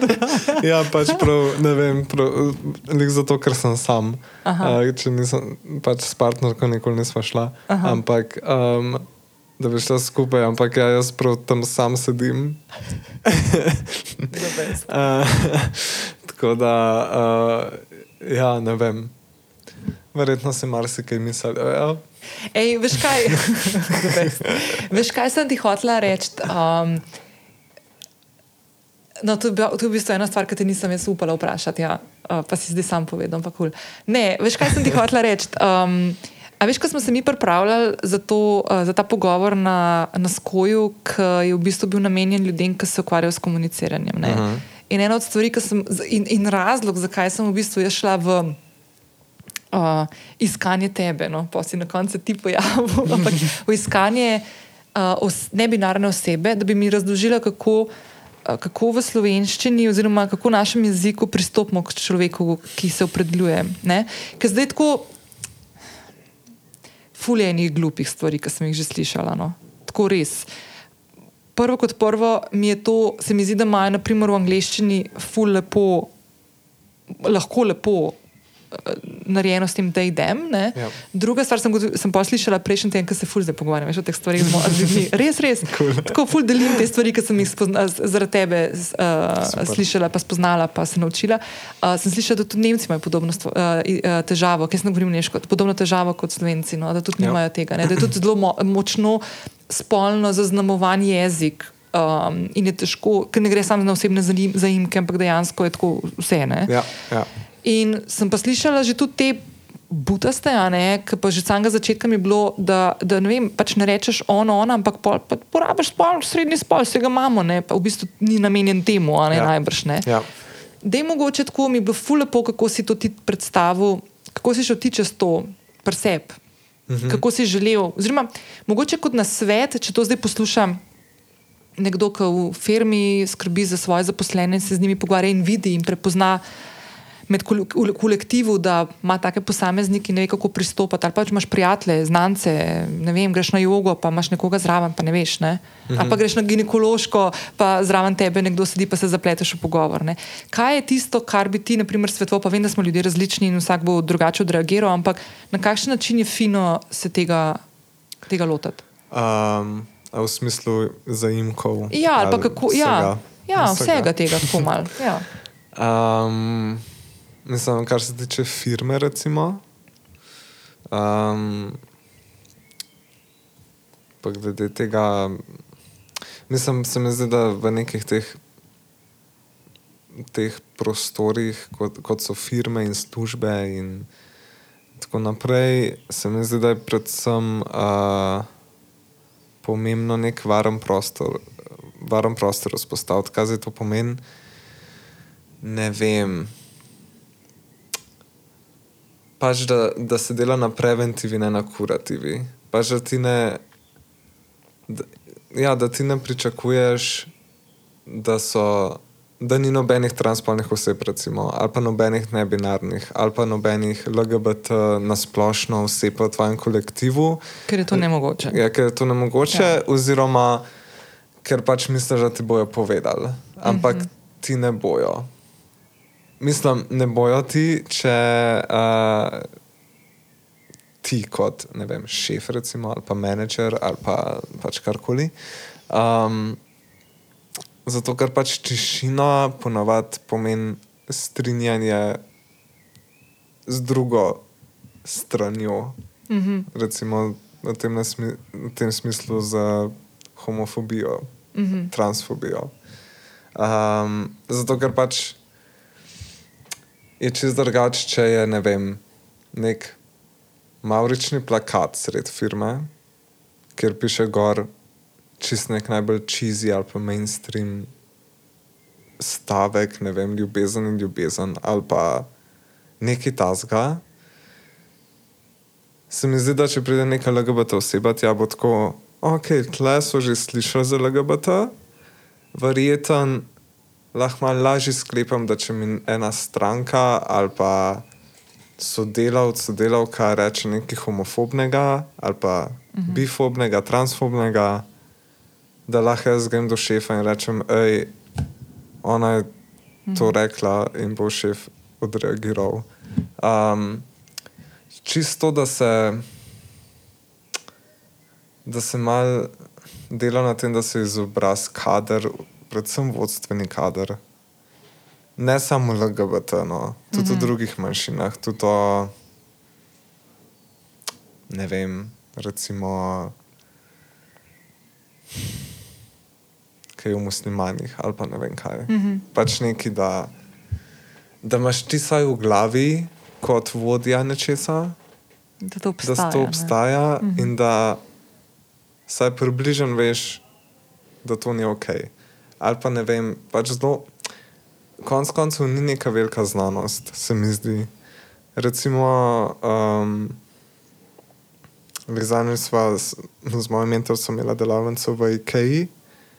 Ja, pač prav, ne vem, prav, zato, ker sem sam. Uh, če nisem, pač s partnerko nikoli nisva šla. Aha. Ampak, um, da bi šla skupaj, ampak ja, jaz prav tam sam sedim. Uh, tako da, uh, ja, ne vem. Verjetno si marsikaj mislil. Ja. Ej, veš kaj? Veš kaj sem ti hotela reči? Um, no, to, je bil- to je v bistvu ena stvar, ki te nisem jaz upala vprašati, ja. uh, pa si zdaj sam povedal, pa kul. Cool. Ne, veš kaj sem ti hotela reči? Um, A veš, ko smo se mi pripravljali za, to, uh, za ta pogovor na, na skoju, ki je v bistvu bil namenjen ljudem, ki se ukvarjajo s komuniciranjem. Uh -huh. In ena od stvari, sem, in, in razlog, zakaj sem v bistvu šla v uh, iskanje tebe, no, pa si na koncu ti pojavil, ampak v iskanje uh, os, nebinarne osebe, da bi mi razložila, kako, uh, kako v slovenščini, oziroma kako v našem jeziku pristopimo k človeku, ki se opredeljuje. Ker zdaj tako fulje enih glupih stvari, ki sem jih že slišala. No. Tako res. Prvo kot prvo mi je to, se mi zdi, da imajo naprimer v angleščini ful lepo, lahko lepo narejeno s tem, da idem. ne. Ja. Druga stvar sem, sem pa slišala prejšnji teden, ko se ful zdaj pogovarjam o teh stvareh z ljudmi. Res, res. Cool. Tako ful delim te stvari, ki sem jih spozna, zaradi tebe uh, Super. slišala, pa spoznala, pa se naučila. Uh, sem slišala, da tudi Nemci imajo podobno uh, težavo, ker sem govorila nemško, podobno težavo kot Slovenci, no, da tudi Ja. nimajo tega. Ne, da je tudi zelo mo močno spolno zaznamovan jezik. Um, in je težko, ker ne gre samo na osebne zaim- zaimke, ampak dejansko je tako vse. Ne? Ja, ja. In sem pa slišala že tudi te butaste, ki pa že od samega začetka mi je bilo, da, da ne vem, pač ne rečeš ono, ona, ampak pol, pa porabiš spol, srednji spol, vse ga imamo, ne, pa v bistvu ni namenjen temu, a ne Ja. najbrž ne. ja. Da je mogoče tako, mi je bilo ful lepo, kako si to ti predstavil, kako si šel ti čez to, preseb, uh -huh. kako si želel. Oziroma, mogoče kot na svet, če to zdaj poslušam. Nekdo, ki v firmi skrbi za svoje zaposlene, se z njimi pogovarja in vidi in prepozna med kol- kolektivu, da ima take posameznike in ne ve, kako pristopati. Ali pač imaš prijatelje, znance, ne vem, greš na jogo, pa imaš nekoga zraven, pa ne veš. Ne? Ali pa greš na ginekološko, pa zraven tebe nekdo sedi, pa se zapleteš v pogovor. Ne? Kaj je tisto, kar bi ti, na primer, svetoval? Pa vem, da smo ljudje različni in vsak bo drugače odreagiral, ampak na kakšen način je fino se tega, tega lotiti? Um, v smislu zaimkov. Ja, ali pa kako. Ja, ja Vsega. vsega tega, tako malo. Ja. Um, mislim, kar se tiče firme, recimo. Um, pa glede tega, mislim, se mi zdi, da v nekih teh teh prostorih, kot, kot so firme in službe in tako naprej, se mi zdi, da je predvsem uh, pomembno nek varen prostor, varen prostor vzpostaviti. Kaj zdaj to pomeni? Ne vem. Pač, da, da se dela na preventivi, ne na kurativi. Pač, da ti ne, da, ja, da ti ne pričakuješ, da so da ni nobenih transpolnih oseb, recimo, ali pa nobenih nebinarnih, ali pa nobenih LGBT nasplošno oseb v tvojem kolektivu. Ker je to nemogoče. Ja, ker je to nemogoče, ja. oziroma ker pač misliš, da ti bojo povedali. Ampak mhm. -huh. ti ne bojo. Mislim, ne bojo ti, če uh, ti kot vem, šef, recimo, ali pa menedžer, ali pa, pač karkoli. Um, Zato, ker pač tišina ponavadi pomeni strinjanje z drugo stranjo. Mm -hmm. Recimo v tem, smi v tem smislu za homofobijo, mm -hmm. transfobijo. Um, zato, ker pač je čez drugače, če je ne vem, nek maurični plakat sred firme, kjer piše gor čist nek najbolj čizi ali pa mainstream stavek, ne vem, ljubezen in ljubezen ali pa nekaj tasga. Se mi zdi, da če pride neka LGBT oseba, tja bo tako, ok, tle so že slišali za LGBT, verjeten, lahko malo lažje sklepam, da če mi ena stranka ali pa sodelavc, sodelavka reče nekaj homofobnega ali pa mhm. bifobnega, transfobnega da lahko jaz grem do šefa in rečem, hej, ona je to mhm. rekla in bo šef odreagiral. Um, čisto, da se, da se mal dela na tem, da se izobraz kader, predvsem vodstveni kader. Ne samo LGBT, no, tudi mm -hmm. v mhm. drugih manjšinah, tudi to, ne vem, recimo kaj v muslimanih ali pa ne vem kaj. Mm -hmm. Pač nekaj, da, da imaš ti saj v glavi kot vodja nečesa, da to obstaja, da to obstaja -hmm. in da saj približen veš, da to ni ok. Ali pa ne vem, pač zelo. Konec koncev ni neka velika znanost, se mi zdi. Recimo, um, zadnjič smo z, z mojim mentorjem imeli delavnico v IKEA.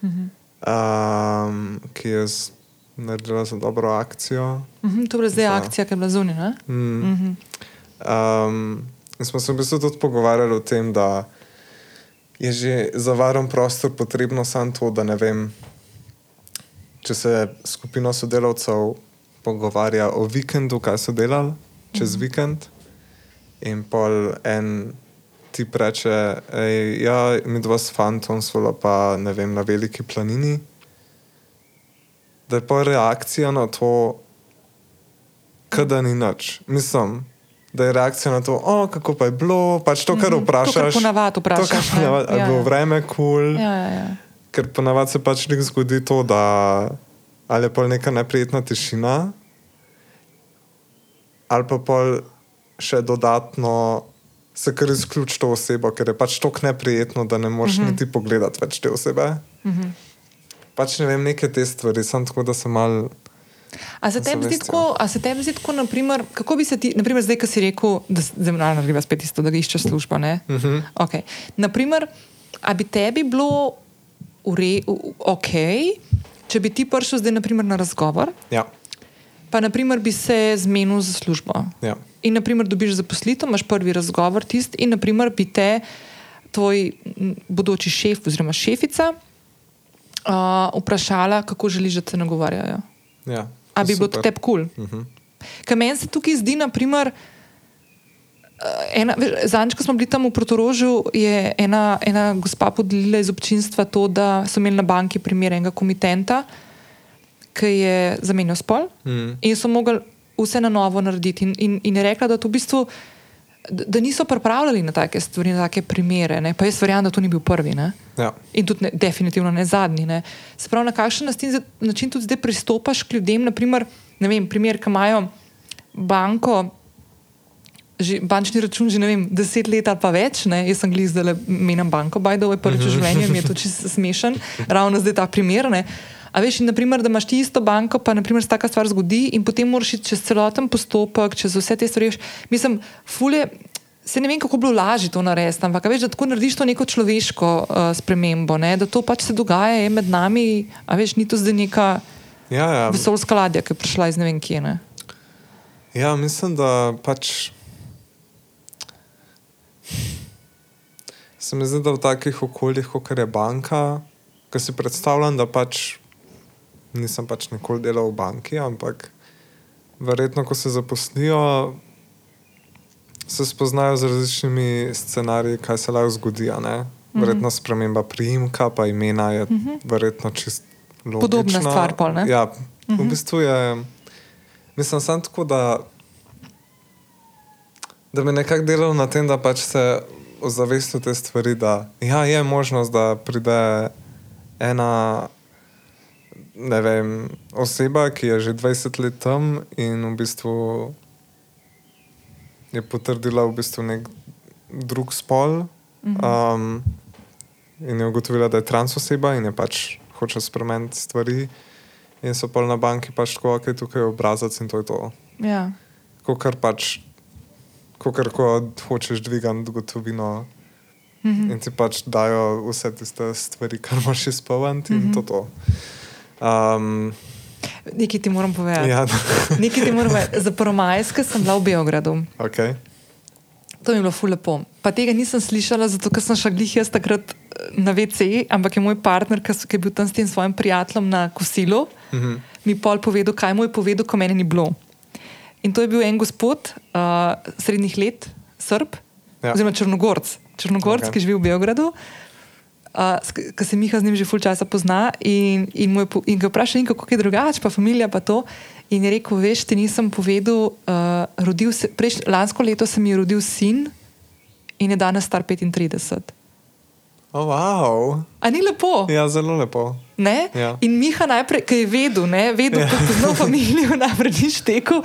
Mm -hmm um, ki je naredila za dobro akcijo. Mm -hmm, to je bila zdaj za... akcija, ki je bila zunaj. Mm. Mm -hmm. um, in smo se v bistvu tudi pogovarjali o tem, da je že za varen prostor potrebno samo to, da ne vem. Če se skupina sodelavcev pogovarja o vikendu, kaj so delali čez mm -hmm. vikend, in pol en ti reče, da ja, mi dva s fantom, svola pa ne vem, na veliki planini. Da je pa reakcija na to, da ni nič. Mislim, da je reakcija na to, oh, kako pa je bilo, pač to, kar vprašaš. To, ponavadi vprašaš. To, kar ponavadi, ja, je bilo ja. vreme kul. Cool, ja, ja, ja. Ker ponavadi se pač nekaj zgodi to, da ali je pa neka neprijetna tišina, ali pa pol še dodatno se kar izključi to osebo, ker je pač tako neprijetno, da ne moreš uh mhm. -huh. niti pogledati več te osebe. Uh mhm. -huh. Pač ne vem, neke te stvari, samo tako, da se mal. A se tebi zdi tako, a se tebi zdi tako, naprimer, kako bi se ti, naprimer, zdaj, ko si rekel, da se naredila spet isto, da iščeš službo, uh mhm. -huh. okay. Naprimer, a bi tebi bilo ure, ok, če bi ti prišel zdaj, naprimer, na razgovor, ja. pa naprimer bi se zmenil za službo. Ja in naprimer, dobiš zaposlitev, imaš prvi razgovor tist, in naprimer, bi te tvoj bodoči šef oziroma šefica uh, vprašala, kako želiš, da te nagovarjajo. Ja, A bi bilo tebi kul? Cool? Uh -huh. Ker meni se tukaj zdi, naprimer. Zadnjič, ko smo bili tam v Protorožju, je ena, ena gospa podelila iz občinstva to, da so imeli na banki primer enega komitenta, ki je zamenjal spol mm. in so mogli vse na novo narediti. In, in, in je rekla, da to v bistvu da, niso pripravljali na take stvari, na take primere. Ne? Pa jaz verjamem, da to ni bil prvi. Ne? Ja. In tudi ne, definitivno ne zadnji. Ne? Se pravi, na kakšen način, način tudi zdaj pristopaš k ljudem, naprimer, ne vem, primer, ki imajo banko. Že, bančni račun že ne vem, deset let ali pa več. Ne? Jaz sem gledal, da menim banko, baj da je prvič v življenju, mi je to čisto smešen, ravno zdaj ta primer. Ne? A veš, naprimer, da imaš ti isto banko, pa naprimer, se taka stvar zgodi in potem moraš iti čez celoten postopek, čez vse te stvari. Mislim, fulje. Se ne vem, kako bi bilo lažje to narediti, ampak veš, da tako narediš to neko človeško uh, spremembo, ne? da to pač se dogaja je med nami, a veš, ni to zdaj neka Ja, ja. vesoljska ladja, ki je prišla iz ne vem kje. Ne? ja, mislim, da pač. Se mi zdi, da v takih okoljih, kot je banka, ki si predstavljam, da pač nisem pač nikoli delal v banki, ampak verjetno, ko se zaposlijo, se spoznajo z različnimi scenariji, kaj se lahko zgodi. ne. Verjetno sprememba priimka, pa imena je verjetno čist logična. Podobna stvar pol, ne? Ja, v bistvu je, mislim, sem tako, da, da bi nekako delal na tem, da pač se ozavesti te stvari, da ja, je možnost, da pride ena ne vem, oseba, ki je že 20 let tam in v bistvu je potrdila v bistvu nek drug spol. Um, in je ugotovila, da je trans oseba in je pač hoče spremeniti stvari. In so pa na banki pač tako, ok, tukaj je obrazac in to je to. Ja. Kokar pač, kokar ko hočeš dvigati gotovino. Mm -hmm. In ti pač dajo vse tiste stvari, kar moraš izpolniti, in mm -hmm. to. to. Um, Nekaj ti moram povedati. ja, Nekaj ti moram povedati. Za prvomajske sem bila v Beogradu. okay. To mi je bilo ful lepo. Pa tega nisem slišala, zato ker sem šla glih jaz takrat eh, na WC, ampak je moj partner, ki, je bil tam s tem svojim prijateljem na kosilu, mm -hmm. mi pol povedal, kaj mu je povedal, ko meni ni bilo. In to je bil en gospod uh, srednjih let, srb, Ja. oziroma črnogorc, črnogorc okay. ki živi v Beogradu. Uh, ki se Miha z njim že ful časa pozna, in, in, je po- in ga vpraša, kako je drugače, pa familija pa to. In je rekel, veš, ti nisem povedal, uh, se, prejš, lansko leto se mi je rodil sin in je danes star 35. oh, wow. A ni lepo? Ja, zelo lepo. Ne? Ja. In Miha najprej, ki je vedel, ne, vedel, Ja. ja. poznal familijo, najprej ni štekel.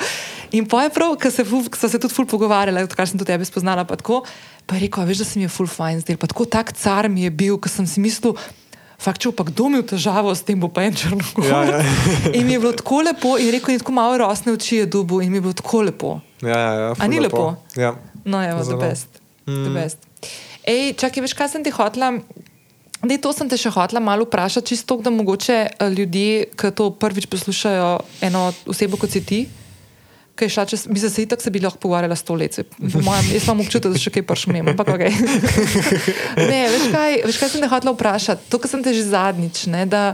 In pa je prav, ker se, ful- se tudi ful pogovarjala, odkar sem to tebe spoznala, pa tako, pa je rekel, "A veš, da se mi je ful fajn zdel, pa tako tak car mi je bil, ker sem si mislil, fakt, če pa kdo imel težavo s tem, bo pa en črnogor. Ja, ja. In mi je bilo tako lepo, in je rekel, in tako malo rosne oči je dubu, in mi je bilo tako lepo. Ja, ja, ja, ful ni lepo? Ja. No, evo, the best. Mm. The best. Ej, čakaj, veš, kaj sem ti hotla? Dej, to sem te še hotla malo vprašati, čisto, da mogoče eh, ljudje, ki to prvič poslušajo, eno osebo kot si ti, ki je šla čez, mislim, se itak se bi lahko pogovarjala sto let. se- mojem, jaz imam občutek, da še kaj pršmem, ampak ok. ne, veš kaj, veš kaj sem te hotla vprašati? To, kar sem te že zadnjič, ne, da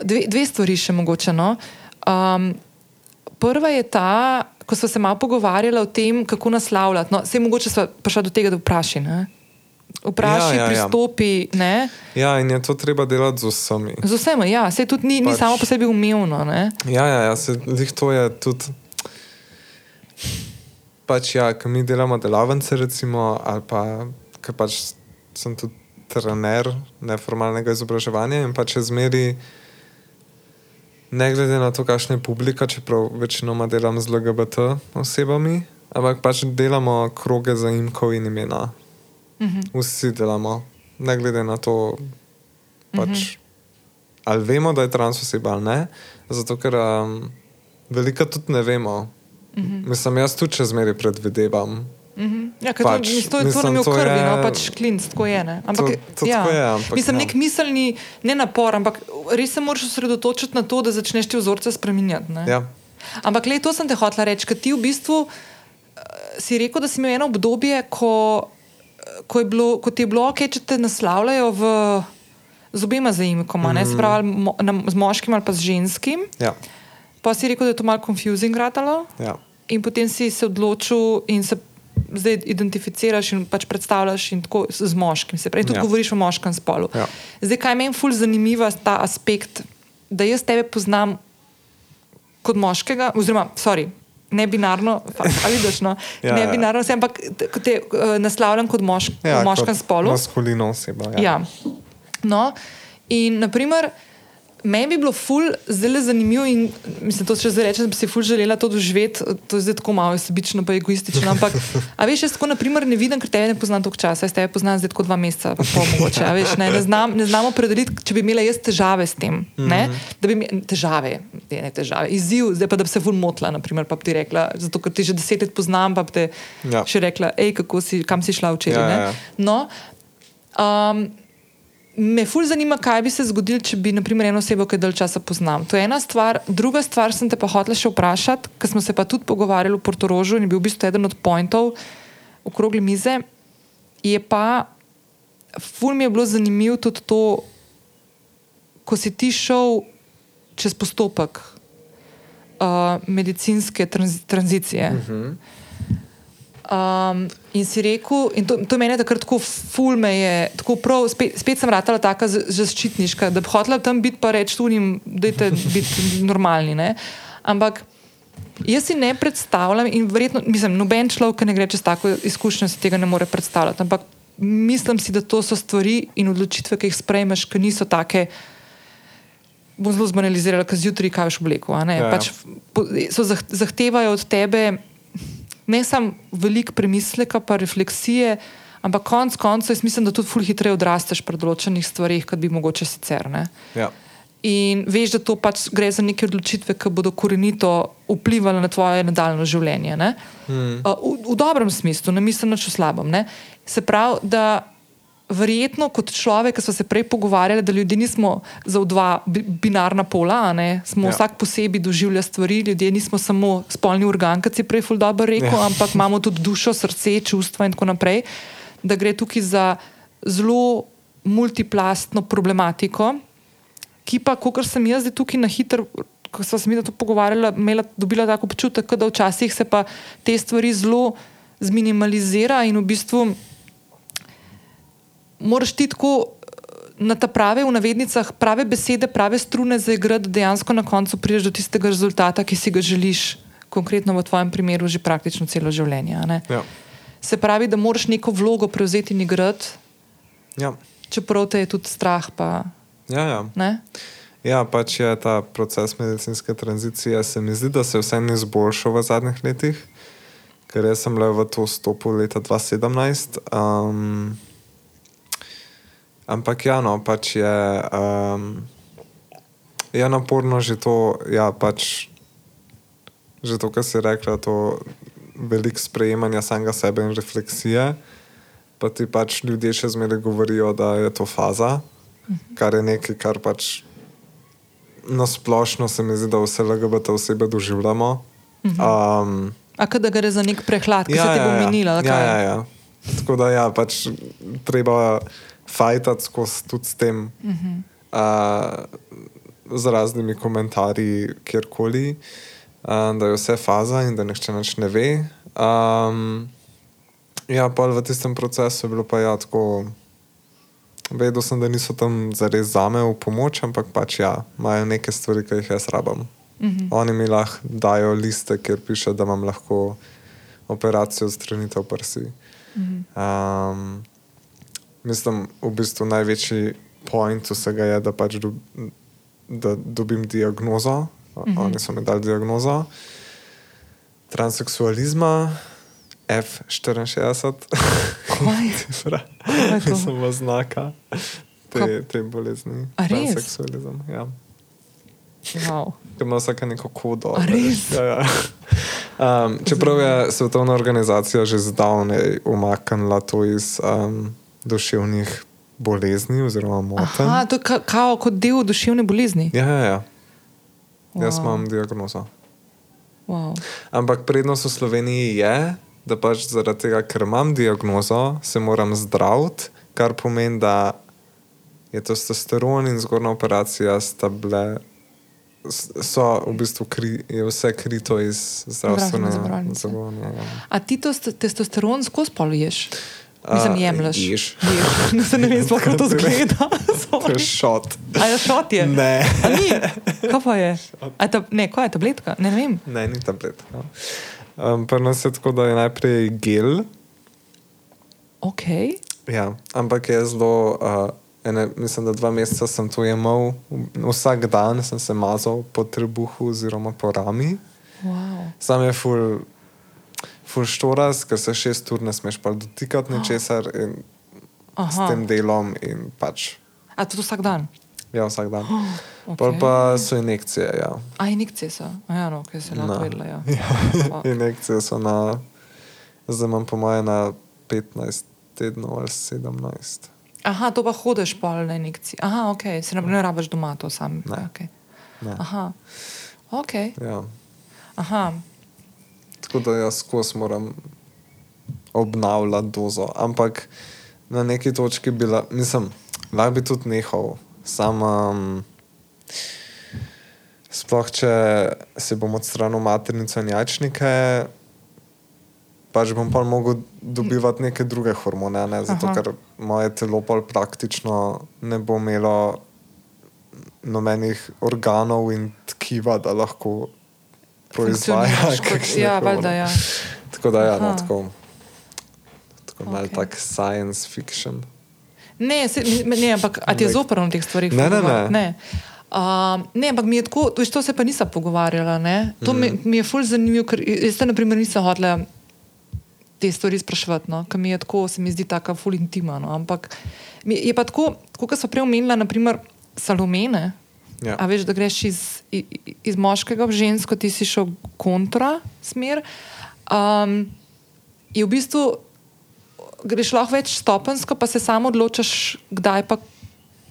dve, dve stvari še mogoče. No. Um, Prva je ta, ko smo se malo pogovarjali o tem, kako naslavljati. No, Vse mogoče smo prišli do tega, da vprašaj. ne. Vprašaj, Ja, ja, ja. pristopi. Ne? ja, in je to treba delati z vsemi. Z vsemi, ja, se tudi ni, ni Pač- samo po sebi umevno. Ne? Ja, ja, ja se, to je tudi. Pač, ja, ko mi delamo delavnice, recimo, ali pa ker pač sem tudi trener neformalnega izobraževanja in pač zmeri, ne glede na to, kakšna je publika, čeprav večinoma delam z LGBT osebami, ampak pač delamo kroge za imkov in imena. Mhm. Vsi delamo, ne glede na to, pač, ali vemo, da je trans oseba ali ne, zato ker um, veliko tudi ne vemo. Mislim, jaz tudi če zmeri predvidevam. Mhm. Ja, ker Pač, to, to, to mislim, nam je v to krvi, je- no, pač klinc, tako je. Ne? Ampak, To- to tako je, ampak mislim, ja. nek miselni, ne napor, ampak res se moraš osredotočiti na to, da začneš te vzorce spremenjati. ne. Ja. Ampak, le to sem te hotela reči, ker ti v bistvu eh, si rekel, da si imel eno obdobje, ko, ko, je bilo, ko ti je bilo ok, če te naslavljajo v, z obema zaimkoma, mm. se pravi ali mo, na, z moškim ali pa z ženskim. Ja. Pa si rekel, da je to malo confusing ratalo. Ja. In potem si se odločil in se zdaj identificiraš in pač predstavljaš in tako z moškim. Se pravi, tudi Ja. govoriš o moškem spolu. Ja. Zdaj, kaj meni ful zanimivo, je ta aspekt, da jaz tebe poznam kot moškega, oziroma, sorry, ne binarno, ali vidiš, no, Ja, ne ja. binarno, se, ampak te, uh, naslavljam kot moš, ja, moškem kot spolu. Maskulino oseba. Ja. Ja. No, in naprimer, meni bi bilo ful zelo zanimivo, in mislim, to še zdaj rečem, da bi si ful želela to doživeti. To je zdaj tako malo sebično, pa egoistično. Ampak, a veš, jaz tako, naprimer, ne vidim, ker tebe ne poznam toliko časa, jaz tebe poznam zdaj tako dva meseca, pa pol mogoče. Veš, ne, ne, znam, ne znam opredeliti, če bi imela jaz težave s tem. Ne, da bi imela težave, ne, ne težave, izziv, zdaj pa da bi se ful motla, naprimer, pa bi ti rekla, zato ker ti že deset let poznam, pa bi te Ja. še rekla, hej, kako si, kam si šla včeraj. Ja, ja, ja. No, um, me ful zanima, kaj bi se zgodilo, če bi, naprimer, eno osebo, ki jo dalj časa poznam. To je ena stvar. Druga stvar, sem te pa hotela še vprašati, ker smo se pa tudi pogovarjali v Portorožu in je bil v bistvu eden od pointov okrogle mize, je pa, ful mi je bilo zanimivo tudi to, ko si ti šel čez postopek uh, medicinske tranz tranzicije. Uh -huh. Um, in si rekel, in to, to meni takrat tako fulme je, tako prav, spet, spet sem ratala taka zaščitniška, da bi hotela tam biti pa reči tunim, da je biti normalni. Ne? Ampak jaz si ne predstavljam in verjetno, mislim, noben človek, ki ne gre čez tako izkušnjo, si tega ne more predstavljati. Ampak mislim si, da to so stvari in odločitve, ki jih sprejmeš, ki niso take. Bom zelo zbanalizirala, ker zjutraj kajš obleko. Ja, ja. Pač po- so zah- zahtevajo od tebe ne samo veliko premisleka, pa refleksije, ampak konec koncev jaz mislim, da tudi ful hitreje odrasteš pri določenih stvarih, kot bi mogoče sicer. Ne? Ja. In veš, da to pač gre za neke odločitve, ki bodo korenito vplivali na tvoje nadaljno življenje. ne. Uh, v, v dobrem smislu, ne mislim nič o slabem. Ne? Se pravi, da verjetno kot človek, ki smo se prej pogovarjali, da ljudje nismo za dva bi- binarna pola, ne? smo Ja. vsak posebej doživljali stvari, ljudje nismo samo spolni organ, kot si prej ful dobro rekel, Ja. ampak imamo tudi dušo, srce, čustva in tako naprej. Da gre tukaj za zelo multiplastno problematiko, ki pa, kot sem jaz zdaj tukaj na hitro, ko smo se mi to pogovarjali, imela, dobila tako občutek, da včasih se pa te stvari zelo zminimalizira in v bistvu moraš ti tako eh, na ta prave, v navednicah, prave besede, prave strune zaigrati, da dejansko na koncu prideš do tistega rezultata, ki si ga želiš, konkretno v tvojem primeru, že praktično celo življenje. Ja. Se pravi, da moraš neko vlogo prevzeti in igrati, Ja. čeprav te je tudi strah. Pa, Ja, ja. ne? ja, pač je ta proces medicinske tranzicije. Se mi zdi, da se je vseeno izboljšal v zadnjih letih, ker jaz sem le v to stopil leta 2017. Um, ampak ja, no, pač je, um, je naporno že to, ja, pač že to, kar si rekla, to veliko sprejemanja samega sebe in refleksije. Pa ti pač ljudje še zmeraj govorijo, da je to faza, kar je nekaj, kar pač na splošno se mi zdi, da vse LGBT osebe doživljamo. Um, A da gre za nek prehlad, ki ja, se ti bo minila. ali ja, kaj? ja, ja. Tako da ja, pač treba fajtati skozi tudi s tem, uh -huh. uh, z raznimi komentarji, kjerkoli, uh, da je vse faza in da nihče nič ne ve. Um, ja, pa v tistem procesu je bilo pa ja tako. Vedel sem, da niso tam zares za me v pomoč, ampak pač ja, imajo neke stvari, ki jih jaz rabim. Mm -hmm. Oni mi lahko dajo liste, kjer piše, da imam lahko operacijo odstranitev prsi. Mm -hmm. um, mislim, v bistvu največji point vsega je, da pač do, da dobim diagnozo. Mm -hmm. Oni so mi dali diagnozo transseksualizma, F64. Kaj? Cifra. je? Nisem v znaka te, te bolezni. Transseksualizem. Ja. Wow. Ima vsaka neko kodo. Ja, ja. Um, čeprav je svetovna organizacija že zdavnaj umaknila to iz um, duševnih bolezni oziroma motenj. Aha, to je ka, kao, kot del duševne bolezni. Ja, ja, ja. Jaz Wow. imam diagnozo. Wow. Ampak prednost v Sloveniji je, da pač zaradi tega, ker imam diagnozo, se moram zdraviti, kar pomeni, da je testosteron in zgornja operacija sta bile. So v bistvu kri, vse krito iz Zdravstvene zdravstvenega zavarovanja. ja. A ti to st- testosteron skozi poluješ? Mislim, jemliš. ješ. Ješ. Ne, se ne vem, kako to zgleda. To je šot. A je šot je? Ne. A ni? Kaj pa je? A ta, ne, kaj je tabletka? Ne, ne vem. Ne, ni tabletka. Um, Pri nas je tako, da je najprej gel, Ok. ja, ampak je zelo. Uh, ene, mislim, da dva meseca sem to jemal, vsak dan sem se mazal po trebuhu oziroma po rami. Wow. Sam je ful, ful štoras, ker se šest ur ne smeš pa dotikati ničesar in s Aha. tem delom in pač. A to vsak dan? Ja, vsak dan. Okay. Pol pa so injekcije. Ja. A injekcije so? A ja, no, kaj se lahko Na. vedela. Ja. Fuck. Injekcije so na, zdaj imam po moje na 15 tednov ali 17. Aha, to pa hodiš pol na injekcije. Aha, ok, se ne, ne rabiš doma to sam. Ne. Okay. Ne. Aha, ok. Ja. Aha. Tako da jaz skozi moram obnavljati dozo. Ampak na neki točki bi bila, mislim, lahko bi tudi nehal. Sam, um, sploh če se bom odstranil maternico in jajčnike, pač bom pa mogel dobivati neke druge hormone, ne? zato Aha. ker moje telo pa praktično ne bo imelo nobenih organov in tkiva, da lahko proizvaja. Kot- Ja, valjda, ja. Tako da, ja, no, tako, tako okay. malo tak science fiction. Ne, se, ne, ampak a ti je zoprno v teh stvarih? Ne, ne, ne. ne. Um, ne, ampak mi je tako, to, to se pa nisem pogovarjala. Ne? To Mhm. mi, mi je fulj zanimivo, ker jaz te, na primer, nisem hodila te stvari spraševati, no? ker mi je tako, se mi zdi tako fulj intimno. No? Ampak je pa tako, kot so prej omenila, naprimer, salomene. Ja. A veš, da greš iz, iz moškega v žensko, ti si šel kontra smer. Um, je v bistvu greš lahko več stopensko, pa se samo odločaš, kdaj pa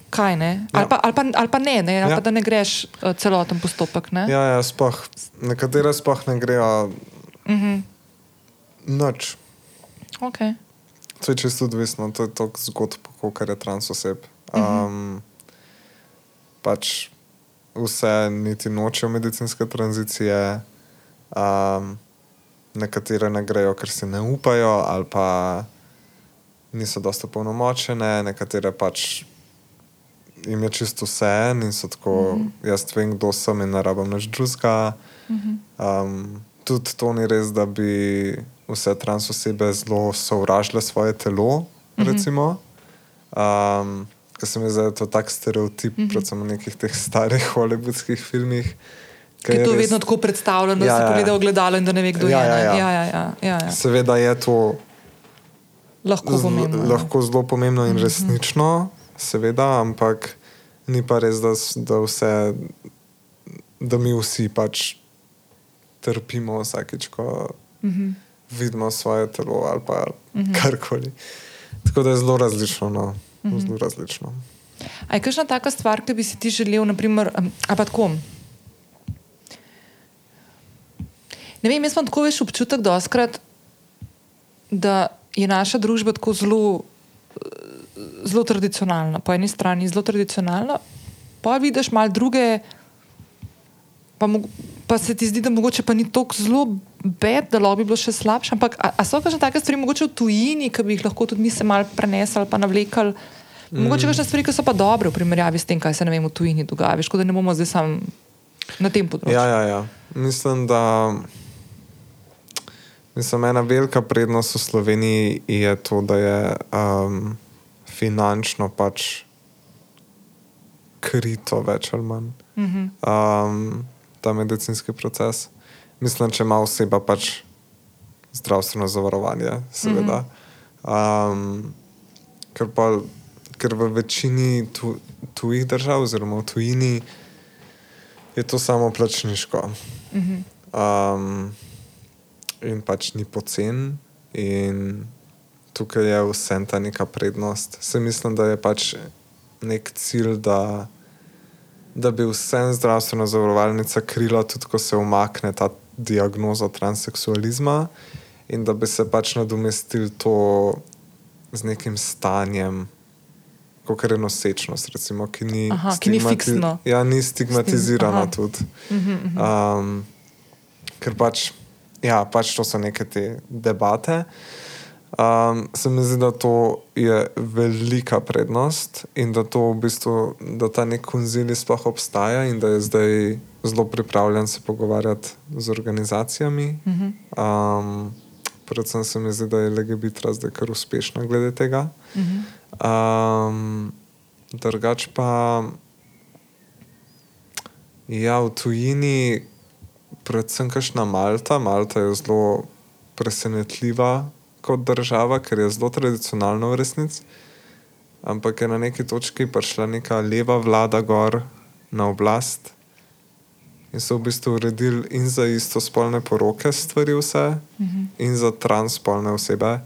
kaj ne. Ali, Ja. pa, ali, pa, ali pa ne, ne? Ali Ja. pa da ne greš uh, celoten postopek. Ne? Ja, ja spoh, nekatere sploh ne grejo Mhm. noč. Okay. To je čisto odvisno, to je toliko zgodb, kot je trans oseb. Um, pač vse niti nočejo medicinske tranzicije, um, nekatere ne grejo, ker se ne upajo, ali pa niso dosto polnomočene, nekatere pač jim je čisto vse en in so tako, mm -hmm. jaz vem, kdo sem in ne rabim nič drugega. Mm -hmm. um, tudi to ni res, da bi vse trans osebe zelo sovražile svoje telo. Mm -hmm. recimo. um, Ker se mi zdi, da je to tak stereotip, mm -hmm. predvsem v nekih teh starih hollywoodskih filmih. Ker je to res... vedno tako predstavljeno, da ja, Ja, se ja, ja. pogleda v gledalo in da ne ve, kdo Ja, je. ja, ja. Ja, ja, ja, ja, ja. Seveda je to Lahko zelo, pomembno. ja. lahko zelo pomembno in resnično, seveda, ampak ni pa res, da, da, vse, da mi vsi pač trpimo vsakeč, ko Mhm. vidimo svoje telo ali pa karkoli. Tako da je zelo različno. No. Zelo različno. A je kakšna taka stvar, ki bi si ti želel, naprimer, a pa tako? Ne vem, jaz imam tako več občutek, doskrat, da je naša družba tako zelo, eh, zelo tradicionalna. Po eni strani zelo tradicionalna, pa vidiš malo druge, pa, pa se ti zdi, da mogoče pa ni tako zelo bed, da lahko bi bilo še slabše. Ampak a, a so kakšne take stvari, mogoče v tujini, ki bi jih lahko tudi mi se mal prenesli ali pa navlekli? Mogoče kakšne stvari, ki so pa dobre v primerjavi s tem, kaj se ne vem v tujini dogaja. Veš, da ne bomo zdaj sam na tem področju. Ja, ja, ja. Mislim, da mislim, ena velika prednost v Sloveniji je to, da je um, finančno pač krito, več ali manj. Mhm. Um, ta medicinski proces. Mislim, če ima oseba pač zdravstveno zavarovanje, seveda. Um, ker, pa, ker v večini tu, tujih držav, oziroma v tujini, je to samo plačniško. Um, in pač ni pocen, in tukaj je vsem ta neka prednost. Se mislim, da je pač nek cilj, da, da bi vsem zdravstvena zavarovalnica krila, tudi ko se umakne ta diagnoza transseksualizma, in da bi se pač nadomestil to z nekim stanjem. Kot je nosečnost, recimo, ki ni, Aha, ki ni fiksno. Ja, ni stigmatizirana Aha. tudi. Um, ker pač, ja, pač to so neke te debate. Um, se mi zdi, da to je velika prednost in da, to v bistvu, da ta nek konzili sploh obstaja in da je zdaj zelo pripravljen se pogovarjati z organizacijami. Um, predvsem se mi zdi, da je LGBT zdaj kar uspešna glede tega. Um, drugač pa, ja, v tujini, predvsem kašna Malta. Malta je zelo presenetljiva kot država, ker je zelo tradicionalna v resnici. Ampak je na neki točki prišla neka leva vlada gor na oblast in so v bistvu uredili in za istospolne poroke stvari, vse, mm -hmm. in za transspolne osebe,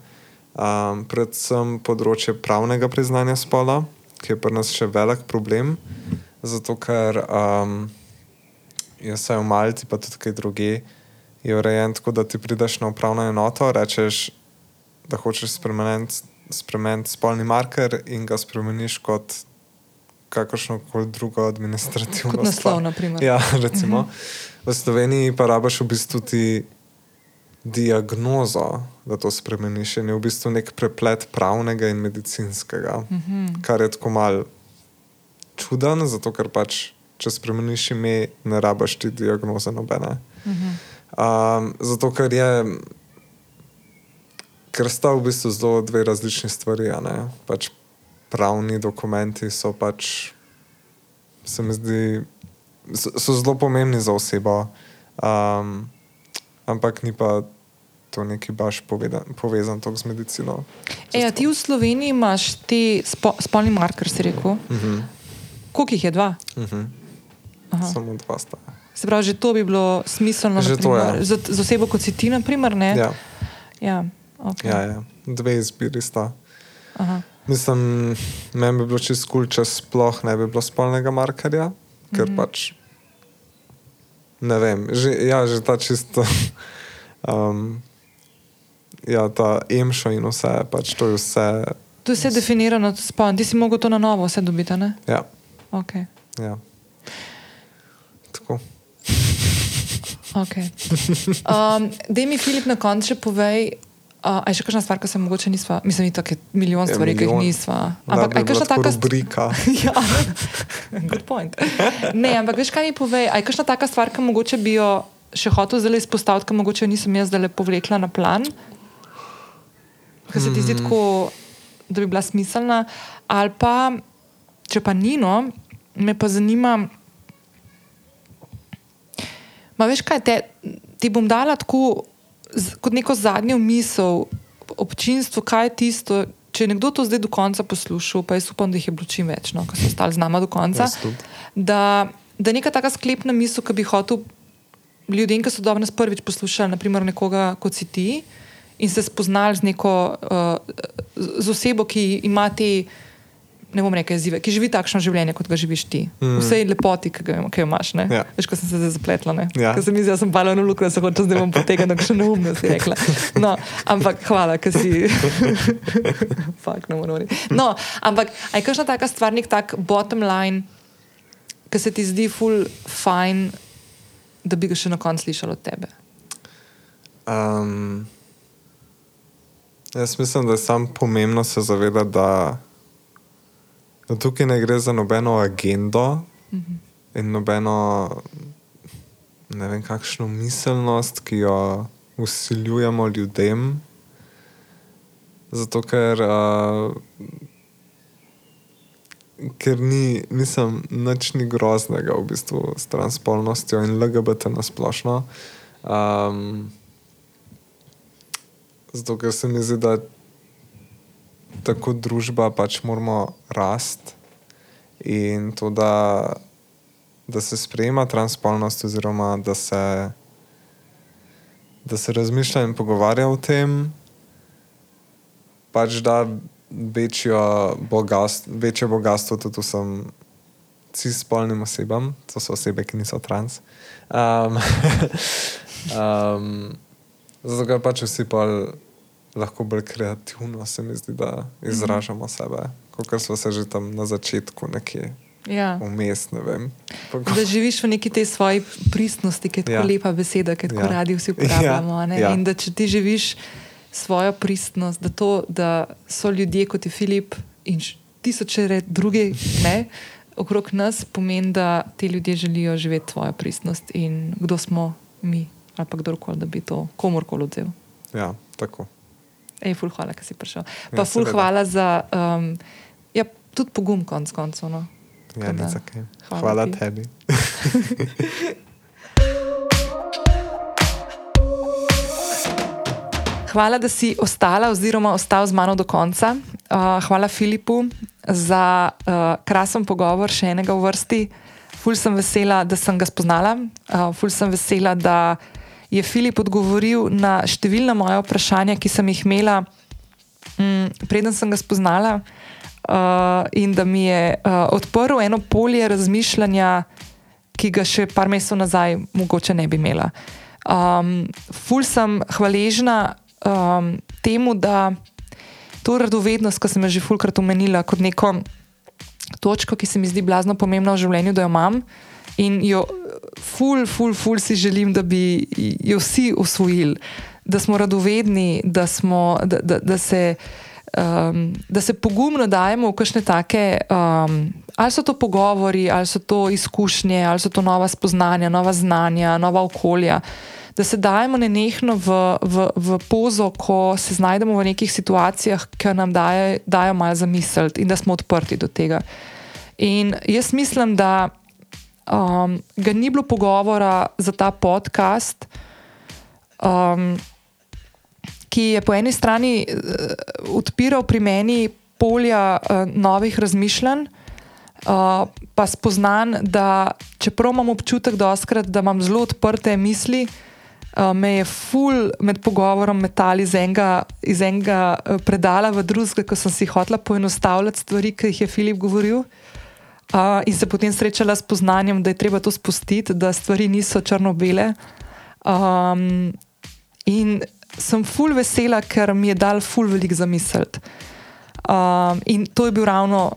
um, predvsem področje pravnega priznanja spola, ki je pri nas še velik problem, zato ker um, je vse v Malti, pa tudi kaj druge, je urejen tako, da ti prideš na upravno enoto, rečeš, da hočeš spremeniti spremen spolni marker in ga spremeniš kot kakršno koli drugo administrativno Kot naslov, na primer. Ja, recimo. Uh -huh. V Sloveniji pa rabiš v bistvu ti diagnozo, da to spremeniš. In je v bistvu nek preplet pravnega in medicinskega, uh -huh. kar je tako mal čuden, zato ker pač, če spremeniš ime, ne rabiš ti diagnoze nobene. Uh -huh. um, zato ker je. Ker sta v bistvu zelo dve različni stvari. Pač pravni dokumenti so pač, se mi zdi, so, so zelo pomembni za osebo, um, ampak ni pa to neki baš povedan, povezan z medicino. E, a ti v Sloveniji imaš ti spo, spolni marker, si rekel? Uh -huh. Koliko jih je dva? Uh -huh. Samo dva sta. Se pravi, že to bi bilo smiselno Že to, naprimer, ja. za, za osebo kot si ti, naprimer, ne? Ja, ja. Okay. ja, ja. dve izbiri sta. Aha. Mislim, meni bi bilo čisto kul, če sploh ne bi bilo spolnega markerja, ker mm -hmm. pač ne vem, že, ja, že ta čisto. Um, ja, ta emšo in vse, pač to je vse. To je vse definirano, spolno. Ti si mogel to na novo vse dobiti, ne? Ja, Okay. ja. Tako. Okay. Um, Dej mi, Filip, na koncu še povej. Uh, je še kakšna stvar, ki se mogoče nisva, mislim, da je milijon Ja, stvari, ki jih nisva. Ampak je kakšna taka stvar? rubrika. ja, good point. Ne, ampak veš, kaj mi povej? A je kakšna taka stvar, ki mogoče bi jo še hotel zdaj izpostaviti, ki mogoče nisem jaz zdaj povlekla na plan? Ker se ti zdi tako, da bi bila smiselna. Ali pa, če pa ni, no, me pa zanima. Ma veš kaj, te, ti bom dala tako kot neko zadnjo misel občinstvu, kaj je tisto. Če je nekdo to zdaj do konca poslušal, pa jaz upam, da jih je bilo čim več, no, ki so ostali z nami do konca, da, da neka taka sklepna misel, ki bi hotel ljudem, ki so dobro nas prvič poslušali, naprimer nekoga kot si ti, in se spoznali z neko uh, z osebo, ki ima te, ne bom rekel, izzive, ki živi takšno življenje, kot ga živiš ti. Mm. Vse lepoti, ki, ga, ki jo imaš. ne. Ja. Veš, ko sem se zdaj zapletla. ne. Ja. Ko sem mislila, da sem pala na luku, da se hoče zdaj bom potegnila, da še neumno si rekla. No, ampak hvala, ker si. Fak, ne morem. No, ampak aj kakšna taka stvar, nek tak bottom line, ki se ti zdi ful fajn, da bi ga še na koncu slišal od tebe. Um, jaz mislim, da je samo pomembno se zavedati, da, da tukaj ne gre za nobeno agendo mm -hmm. in nobeno, ne vem, kakšno miselnost, ki jo usiljujemo ljudem. Zato, ker, uh, ker ni, mislim, nič ni groznega v bistvu s transpolnostjo in LGBT na splošno. Um, Zato, ker se mi zdi, da tako družba pač moramo rasti in to, da, da se sprejema transpolnost, oziroma da se, da se razmišlja in pogovarja o tem, pač da večjo bogatstvo, večje bogatstvo tudi vsem cis-spolnim osebam, to so osebe, ki niso trans. Um, um, Zato, ker pač vsi pa lahko bolj kreativno se mi zdi, da izražamo sebe, kot smo se že tam na začetku, nekje Ja. vmes, ne vem. Da živiš v neki tej svoji pristnosti, ki je tako ja. Lepa beseda, ki jo Ja. radi vsi uporabljamo. Ja. Ja. Ja. In da če ti živiš svojo pristnost, da, to, da so ljudje kot je Filip in tisoče drugih okrog nas, pomeni, da ti ljudje želijo živeti svojo pristnost in kdo smo mi ali pa kdorkoli, da bi to komorkoli odzel. Ja, tako. Ej, ful, hvala, da si prišel. Pa ja, ful, hvala za um, ja, tudi pogum, konc koncev. No. Ja, ne, hvala, hvala ti. tebi. Hvala, da si ostala oziroma ostal z mano do konca. Uh, hvala Filipu za uh, krasen pogovor, še enega v vrsti. Ful sem vesela, da sem ga spoznala. Uh, ful sem vesela, da je Filip odgovoril na številna moja vprašanja, ki sem jih imela, um, preden sem ga spoznala. Uh, in da mi je uh, odprl eno polje razmišljanja, ki ga še par mesecev nazaj mogoče ne bi imela. Um, ful sem hvaležna um, temu, da to radovednost, ki sem jo že fulkrat omenila, kot neko točko, ki se mi zdi blazno pomembna v življenju, da jo imam in jo ful, ful, ful si želim, da bi jo vsi usvojili, da smo radovedni, da, smo, da, da, da se. Um, da se pogumno dajemo v kakšne take, um, ali so to pogovori, ali so to izkušnje, ali so to nova spoznanja, nova znanja, nova okolja da se dajemo nenehno v, v, v pozo, ko se znajdemo v nekih situacijah, ki nam daje, dajo malo za misel in da smo odprti do tega. In jaz mislim, da um, ga ni bilo pogovora za ta podcast, um, ki je po eni strani uh, odpiral pri meni polja uh, novih razmišljanj. Uh, pa spoznan, da čeprav imam občutek, da, oskrat, da imam zelo odprte misli, uh, me je ful med pogovorom metali iz enega, iz enega uh, predala v drugega, ko sem si hotela poenostavljati stvari, ki jih je Filip govoril. Uh, in se potem srečala s poznanjem, da je treba to spustiti, da stvari niso črno-bele. Um, in sem ful vesela, ker mi je dal ful velik za misliti. Um, in to je bil ravno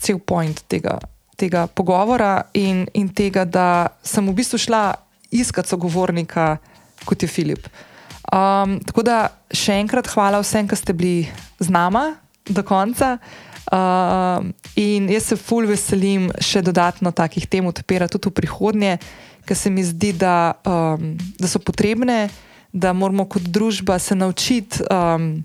cel point tega, tega pogovora, in, in tega, da sem v bistvu šla iskat sogovornika, kot je Filip. Um, tako da še enkrat hvala vsem, ki ste bili z nami do konca. Um, in jaz se fulj veselim še dodatno takih tem odpirati tudi v prihodnje, ker se mi zdi, da, um, da so potrebne, da moramo kot družba se naučiti um,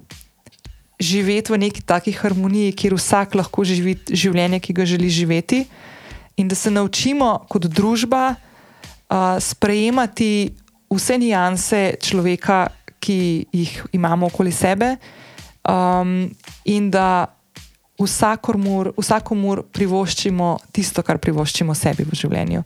živeti v neki taki harmoniji, kjer vsak lahko živi življenje, ki ga želi živeti, in da se naučimo kot družba uh, sprejemati vse nijanse človeka, ki jih imamo okoli sebe, um, in da vsakomur, vsakomur privoščimo tisto, kar privoščimo sebi v življenju.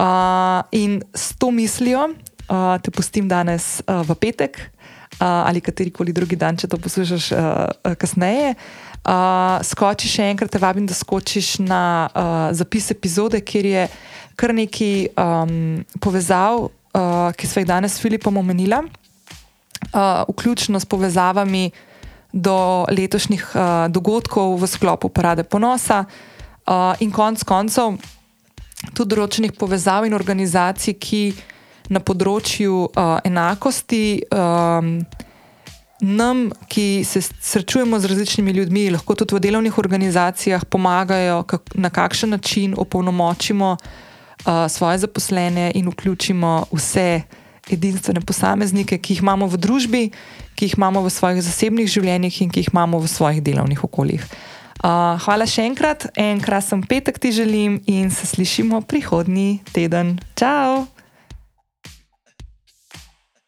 Uh, in s to mislijo uh, te pustim danes uh, v petek uh, ali katerikoli drugi dan, če to poslušaš uh, uh, kasneje. Uh, skoči še enkrat, te vabim, da skočiš na uh, zapis epizode, kjer je kar nekaj um, povezav uh, ki smo jih danes s Filipom omenila, uh, vključno s povezavami do letošnjih uh, dogodkov v sklopu Parade ponosa uh, in konec koncev tudi določenih povezav in organizacij, ki na področju uh, enakosti. Um, Nam, ki se srečujemo z različnimi ljudmi, lahko tudi v delovnih organizacijah pomagajo, kak, na kakšen način opolnomočimo uh, svoje zaposlene in vključimo vse edinstvene posameznike, ki jih imamo v družbi, ki jih imamo v svojih zasebnih življenjih in ki jih imamo v svojih delovnih okoljih. Uh, hvala še enkrat, en krasen petek ti želim in se slišimo prihodnji teden. Ciao!